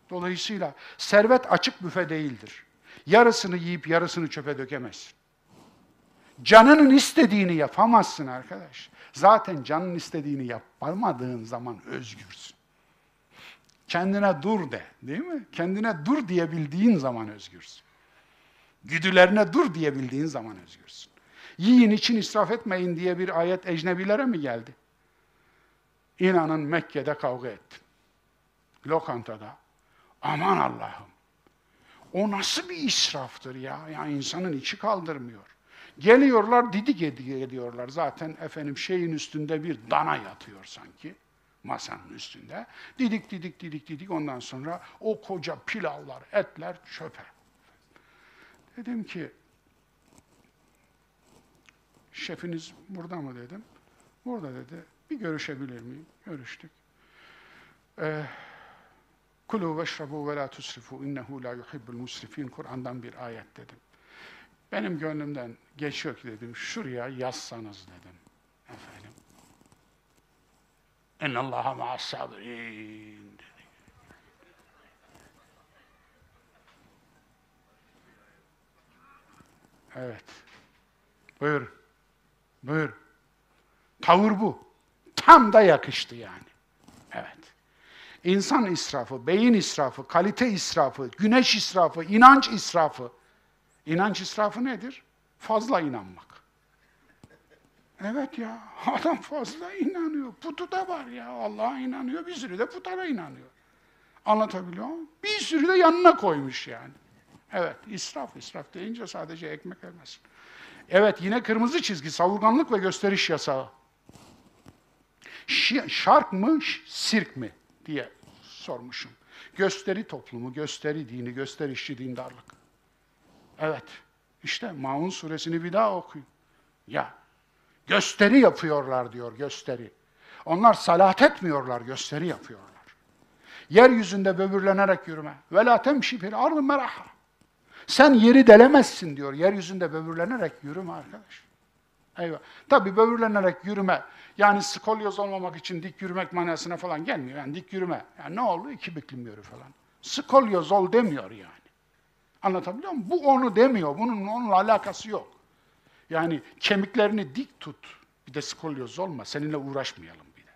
Dolayısıyla servet açık büfe değildir. Yarısını yiyip yarısını çöpe dökemezsin. Canının istediğini yapamazsın arkadaş. Zaten canın istediğini yapamadığın zaman özgürsün. Kendine dur de, değil mi? Kendine dur diyebildiğin zaman özgürsün. Güdülerine dur diyebildiğin zaman özgürsün. Yiyin için israf etmeyin diye bir ayet ecnebilere mi geldi? İnanın Mekke'de kavga ettim. Lokantada. Aman Allah'ım. O nasıl bir israftır ya? Yani insanın içi kaldırmıyor. Geliyorlar didik ediyorlar. Zaten efendim şeyin üstünde bir dana yatıyor sanki. Masanın üstünde. Didik didik didik didik ondan sonra o koca pilavlar, etler çöpe. Dedim ki şefiniz burada mı dedim. Burada dedi. Bir görüşebilir miyim? Görüştük. Ee, Kulu veşrabu ve la tusrifu innehu la yuhibbul musrifin Kur'an'dan bir ayet dedim. Benim gönlümden geçiyor ki dedim şuraya yazsanız dedim. Efendim. İnnallaha ma'as sabirin dedi. Evet. Buyur. Buyur. Tavır bu. Tam da yakıştı yani. Evet. İnsan israfı, beyin israfı, kalite israfı, güneş israfı, inanç israfı. İnanç israfı nedir? Fazla inanmak. Evet ya, adam fazla inanıyor. Putu da var ya, Allah'a inanıyor, bir sürü de putara inanıyor. Anlatabiliyor muyum? Bir sürü de yanına koymuş yani. Evet, israf, israf deyince sadece ekmek vermesin. Evet, yine kırmızı çizgi, savurganlık ve gösteriş yasağı. Şark mı, sirk mi diye sormuşum. Gösteri toplumu, gösteri dini, gösterişçi dindarlık. Evet, işte Maun suresini bir daha okuyun. Ya, gösteri yapıyorlar diyor, gösteri. Onlar salat etmiyorlar, gösteri yapıyorlar. Yeryüzünde böbürlenerek yürüme. Ve la temşi fil ardı. Sen yeri delemezsin diyor. Yeryüzünde böbürlenerek yürüme arkadaş. Eyvah. Tabii böbürlenerek yürüme, yani skolyoz olmamak için dik yürümek manasına falan gelmiyor. Yani dik yürüme. Yani ne oldu? İki biklim yürü falan. Skolyoz ol demiyor yani. Anlatabiliyor muyum? Bu onu demiyor. Bunun onunla alakası yok. Yani kemiklerini dik tut. Bir de skolyoz olma. Seninle uğraşmayalım bir de.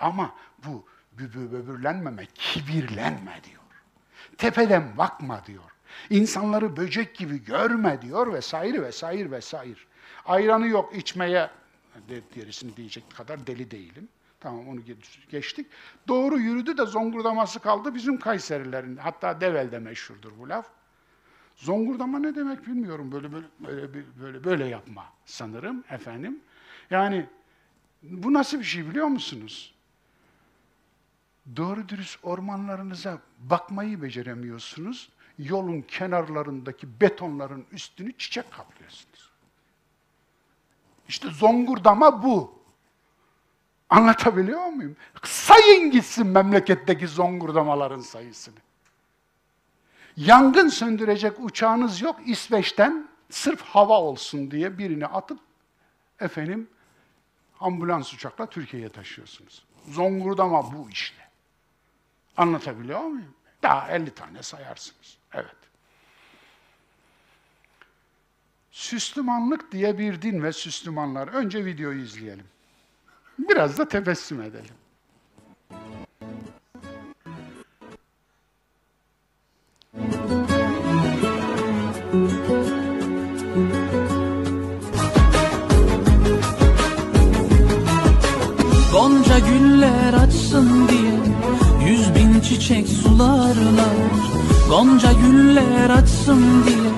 Ama bu bübü böbürlenmeme, kibirlenme diyor. Tepeden bakma diyor. İnsanları böcek gibi görme diyor vesaire vesaire vesaire. Ayranı yok içmeye, gerisini diyecek kadar deli değilim. Tamam onu ge- geçtik. Doğru yürüdü de zongurdaması kaldı bizim Kayserilerin. Hatta Devel'de meşhurdur bu laf. Zongurdama ne demek bilmiyorum. Böyle böyle böyle böyle, böyle yapma sanırım efendim. Yani bu nasıl bir şey biliyor musunuz? Doğru dürüst ormanlarınıza bakmayı beceremiyorsunuz. Yolun kenarlarındaki betonların üstünü çiçek kaplıyorsunuz. İşte zongurdama bu. Anlatabiliyor muyum? Sayın gitsin memleketteki zongurdamaların sayısını. Yangın söndürecek uçağınız yok İsveç'ten sırf hava olsun diye birini atıp efendim ambulans uçakla Türkiye'ye taşıyorsunuz. Zongurdama bu işte. Anlatabiliyor muyum? Daha 50 tane sayarsınız. Evet. Süslümanlık diye bir din ve Süslümanlar. Önce videoyu izleyelim. Biraz da tebessüm edelim. Gonca güller açsın diye Yüz bin çiçek sularlar Gonca güller açsın diye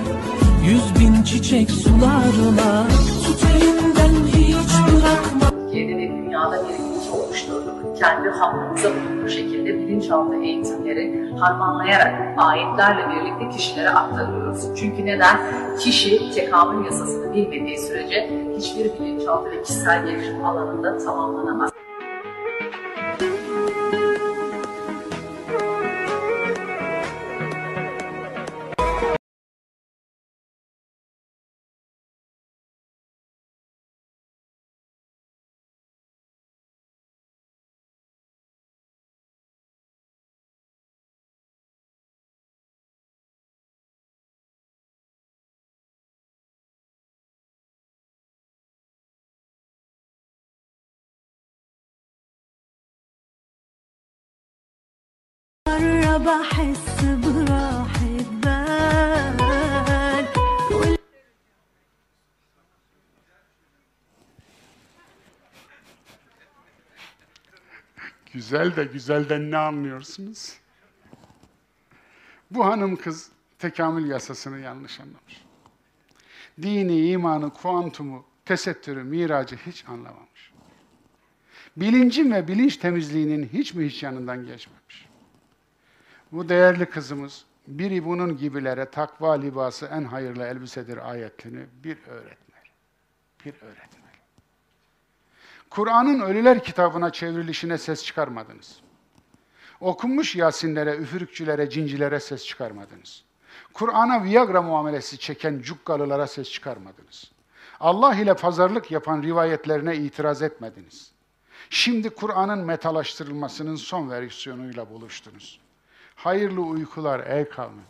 Yüz bin çiçek sularlar Tut elimden hiç bırakma ve dünyada bir bilinç oluşturduk. Kendi hakkımıza uygun şekilde bilinçaltı eğitimleri harmanlayarak ayetlerle birlikte kişilere aktarıyoruz. Çünkü neden? Kişi tekamül yasasını bilmediği sürece hiçbir bilinçaltı ve kişisel gelişim alanında tamamlanamaz. بحس براحة بال Güzel de güzelden ne anlıyorsunuz? Bu hanım kız tekamül yasasını yanlış anlamış. Dini, imanı, kuantumu, tesettürü, miracı hiç anlamamış. Bilincin ve bilinç temizliğinin hiç mi hiç yanından geçmemiş. Bu değerli kızımız, biri bunun gibilere takva libası en hayırlı elbisedir ayetini bir öğretmeli. Bir öğretmeli. Kur'an'ın ölüler kitabına çevrilişine ses çıkarmadınız. Okunmuş Yasinlere, üfürükçülere, cincilere ses çıkarmadınız. Kur'an'a Viagra muamelesi çeken cukkalılara ses çıkarmadınız. Allah ile pazarlık yapan rivayetlerine itiraz etmediniz. Şimdi Kur'an'ın metalaştırılmasının son versiyonuyla buluştunuz. Hayırlı uykular ey kavmi.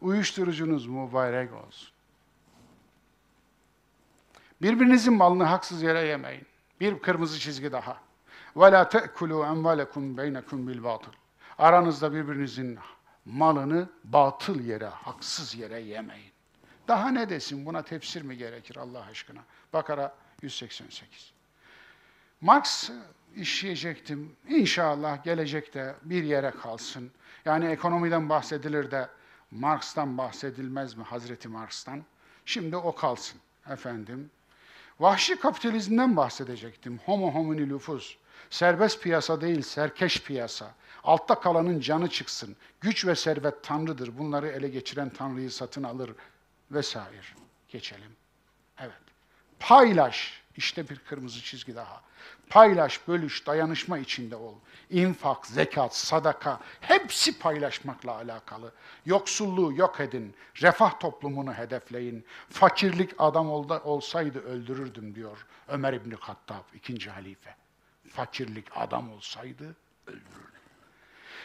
Uyuşturucunuz mübarek olsun. Birbirinizin malını haksız yere yemeyin. Bir kırmızı çizgi daha. وَلَا تَأْكُلُوا اَمْوَالَكُمْ بَيْنَكُمْ بِالْبَاطِلِ Aranızda birbirinizin malını batıl yere, haksız yere yemeyin. Daha ne desin? Buna tefsir mi gerekir Allah aşkına? Bakara 188. Marx işleyecektim. İnşallah gelecekte bir yere kalsın. Yani ekonomiden bahsedilir de Marx'tan bahsedilmez mi Hazreti Marx'tan? Şimdi o kalsın efendim. Vahşi kapitalizmden bahsedecektim. Homo homini lüfus. Serbest piyasa değil, serkeş piyasa. Altta kalanın canı çıksın. Güç ve servet tanrıdır. Bunları ele geçiren tanrıyı satın alır vesaire. Geçelim. Evet. Paylaş. İşte bir kırmızı çizgi daha. Paylaş, bölüş, dayanışma içinde ol. İnfak, zekat, sadaka hepsi paylaşmakla alakalı. Yoksulluğu yok edin. Refah toplumunu hedefleyin. Fakirlik adam olsaydı öldürürdüm diyor Ömer İbni Hattab, ikinci halife. Fakirlik adam olsaydı öldürürdüm.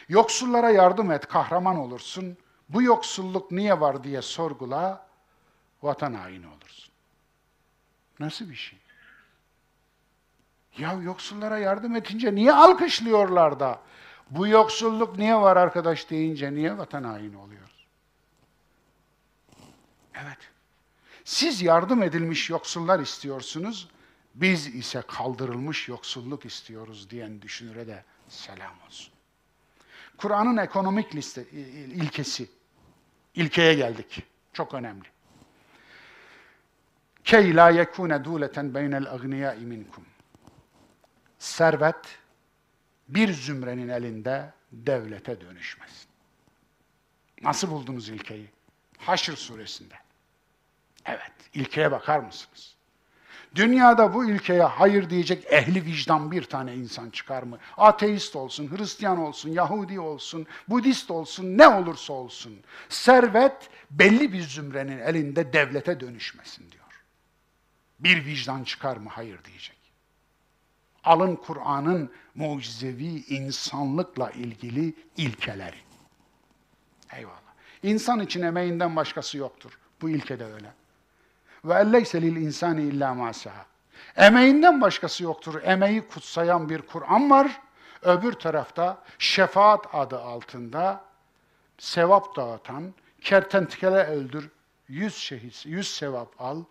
Yoksullara yardım et, kahraman olursun. Bu yoksulluk niye var diye sorgula, vatan haini olursun. Nasıl bir şey? Ya yoksullara yardım edince niye alkışlıyorlar da? Bu yoksulluk niye var arkadaş deyince niye vatan haini oluyoruz? Evet. Siz yardım edilmiş yoksullar istiyorsunuz, biz ise kaldırılmış yoksulluk istiyoruz diyen düşünüre de selam olsun. Kur'an'ın ekonomik liste, ilkesi, ilkeye geldik. Çok önemli. Key la yekune duleten beynel agniyai minkum. Servet bir zümrenin elinde devlete dönüşmesin. Nasıl buldunuz ilkeyi? Haşr suresinde. Evet, ilkeye bakar mısınız? Dünyada bu ilkeye hayır diyecek ehli vicdan bir tane insan çıkar mı? Ateist olsun, Hristiyan olsun, Yahudi olsun, Budist olsun, ne olursa olsun. Servet belli bir zümrenin elinde devlete dönüşmesin diyor. Bir vicdan çıkar mı? Hayır diyecek. Alın Kur'an'ın mucizevi insanlıkla ilgili ilkeleri. Eyvallah. İnsan için emeğinden başkası yoktur. Bu ilke de öyle. Ve elleyse lil insani illa ma Emeğinden başkası yoktur. Emeği kutsayan bir Kur'an var. Öbür tarafta şefaat adı altında sevap dağıtan, kertenkele öldür, yüz şehit, yüz sevap al.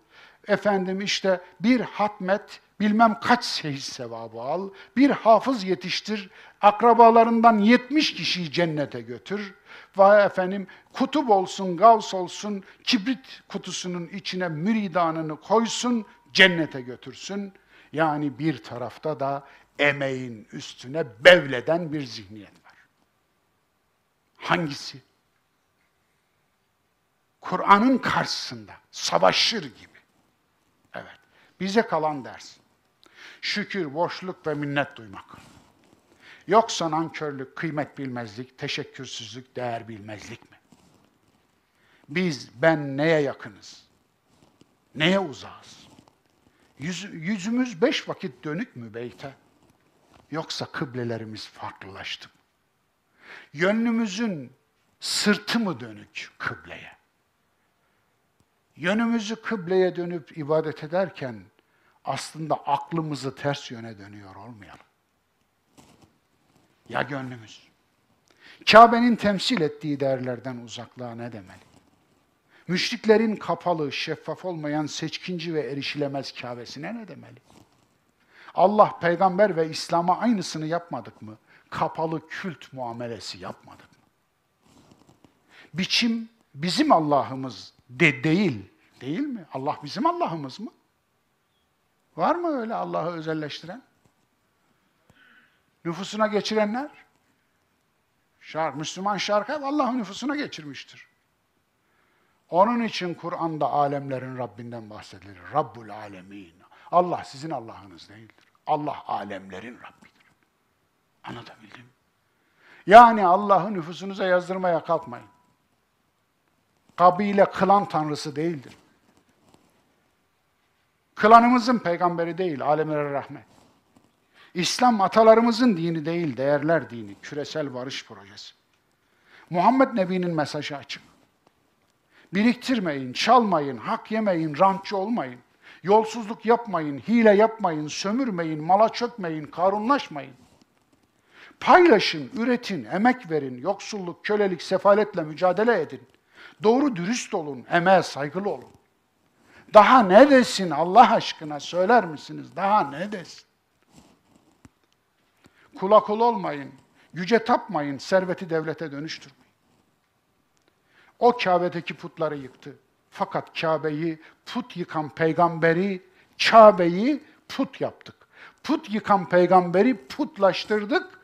Efendim işte bir hatmet, bilmem kaç şehit sevabı al. Bir hafız yetiştir, akrabalarından 70 kişiyi cennete götür. Ve efendim kutup olsun, gavs olsun, kibrit kutusunun içine müridanını koysun, cennete götürsün. Yani bir tarafta da emeğin üstüne bevleden bir zihniyet var. Hangisi? Kur'an'ın karşısında savaşır gibi. Bize kalan ders. Şükür, boşluk ve minnet duymak. Yoksa nankörlük, kıymet bilmezlik, teşekkürsüzlük, değer bilmezlik mi? Biz, ben neye yakınız? Neye uzağız? Yüz, yüzümüz beş vakit dönük mü beyte? Yoksa kıblelerimiz farklılaştı mı? Yönümüzün sırtı mı dönük kıbleye? Yönümüzü kıbleye dönüp ibadet ederken aslında aklımızı ters yöne dönüyor olmayalım. Ya gönlümüz? Kabe'nin temsil ettiği değerlerden uzaklığa ne demeli? Müşriklerin kapalı, şeffaf olmayan seçkinci ve erişilemez Kabe'sine ne demeli? Allah, peygamber ve İslam'a aynısını yapmadık mı? Kapalı kült muamelesi yapmadık mı? Biçim bizim Allah'ımız de değil, değil mi? Allah bizim Allah'ımız mı? Var mı öyle Allah'ı özelleştiren? Nüfusuna geçirenler? Şark, Müslüman şarkı Allah'ın nüfusuna geçirmiştir. Onun için Kur'an'da alemlerin Rabbinden bahsedilir. Rabbul alemin. Allah sizin Allah'ınız değildir. Allah alemlerin Rabbidir. Anlatabildim. Yani Allah'ı nüfusunuza yazdırmaya kalkmayın. Kabile klan tanrısı değildir. Klanımızın peygamberi değil, alemlere rahmet. İslam atalarımızın dini değil, değerler dini, küresel barış projesi. Muhammed Nebi'nin mesajı açık. Biriktirmeyin, çalmayın, hak yemeyin, rantçı olmayın. Yolsuzluk yapmayın, hile yapmayın, sömürmeyin, mala çökmeyin, karunlaşmayın. Paylaşın, üretin, emek verin, yoksulluk, kölelik, sefaletle mücadele edin. Doğru dürüst olun, emeğe saygılı olun. Daha ne desin Allah aşkına söyler misiniz? Daha ne desin? Kula kul olmayın, güce tapmayın, serveti devlete dönüştürmeyin. O Kabe'deki putları yıktı. Fakat Kabe'yi put yıkan peygamberi, Kabe'yi put yaptık. Put yıkan peygamberi putlaştırdık.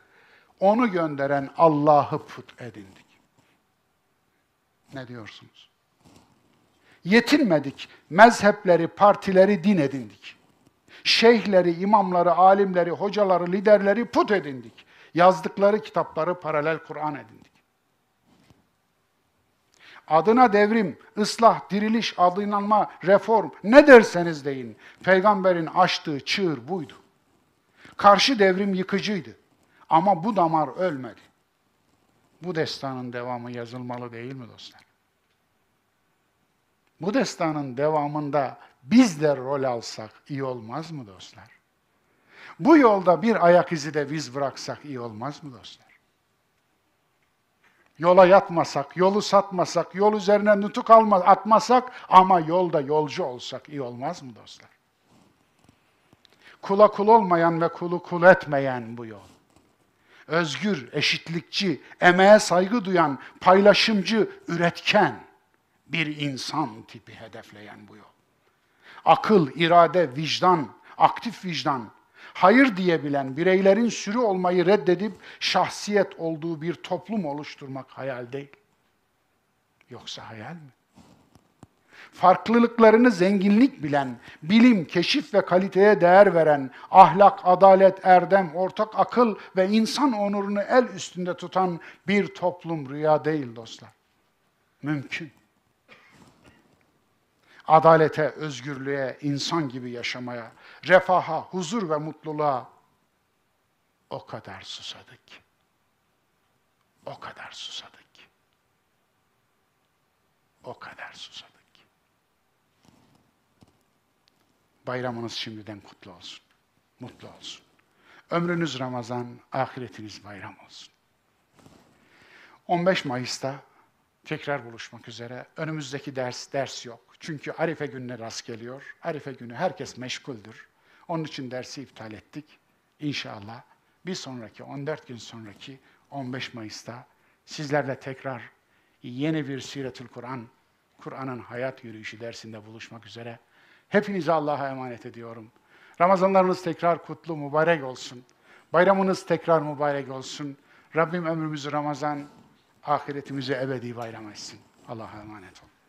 Onu gönderen Allah'ı put edindik. Ne diyorsunuz? Yetinmedik. Mezhepleri, partileri din edindik. Şeyhleri, imamları, alimleri, hocaları, liderleri put edindik. Yazdıkları kitapları paralel Kur'an edindik. Adına devrim, ıslah, diriliş, adınlanma, reform ne derseniz deyin. Peygamberin açtığı çığır buydu. Karşı devrim yıkıcıydı. Ama bu damar ölmedi. Bu destanın devamı yazılmalı değil mi dostlar? Bu destanın devamında biz de rol alsak iyi olmaz mı dostlar? Bu yolda bir ayak izi de biz bıraksak iyi olmaz mı dostlar? Yola yatmasak, yolu satmasak, yol üzerine nutuk alma, atmasak ama yolda yolcu olsak iyi olmaz mı dostlar? Kula kul olmayan ve kulu kul etmeyen bu yol. Özgür, eşitlikçi, emeğe saygı duyan, paylaşımcı, üretken bir insan tipi hedefleyen bu yol. Akıl, irade, vicdan, aktif vicdan, hayır diyebilen bireylerin sürü olmayı reddedip şahsiyet olduğu bir toplum oluşturmak hayal değil. Yoksa hayal mi? Farklılıklarını zenginlik bilen, bilim, keşif ve kaliteye değer veren, ahlak, adalet, erdem, ortak akıl ve insan onurunu el üstünde tutan bir toplum rüya değil dostlar. Mümkün adalete, özgürlüğe, insan gibi yaşamaya, refaha, huzur ve mutluluğa o kadar susadık. O kadar susadık. O kadar susadık. Bayramınız şimdiden kutlu olsun. Mutlu olsun. Ömrünüz Ramazan, ahiretiniz bayram olsun. 15 Mayıs'ta tekrar buluşmak üzere. Önümüzdeki ders ders yok. Çünkü Arife gününe rast geliyor. Arife günü herkes meşguldür. Onun için dersi iptal ettik. İnşallah bir sonraki 14 gün sonraki 15 Mayıs'ta sizlerle tekrar yeni bir Siretül Kur'an, Kur'an'ın hayat yürüyüşü dersinde buluşmak üzere. Hepinizi Allah'a emanet ediyorum. Ramazanlarınız tekrar kutlu, mübarek olsun. Bayramınız tekrar mübarek olsun. Rabbim ömrümüzü Ramazan, ahiretimizi ebedi bayram etsin. Allah'a emanet olun.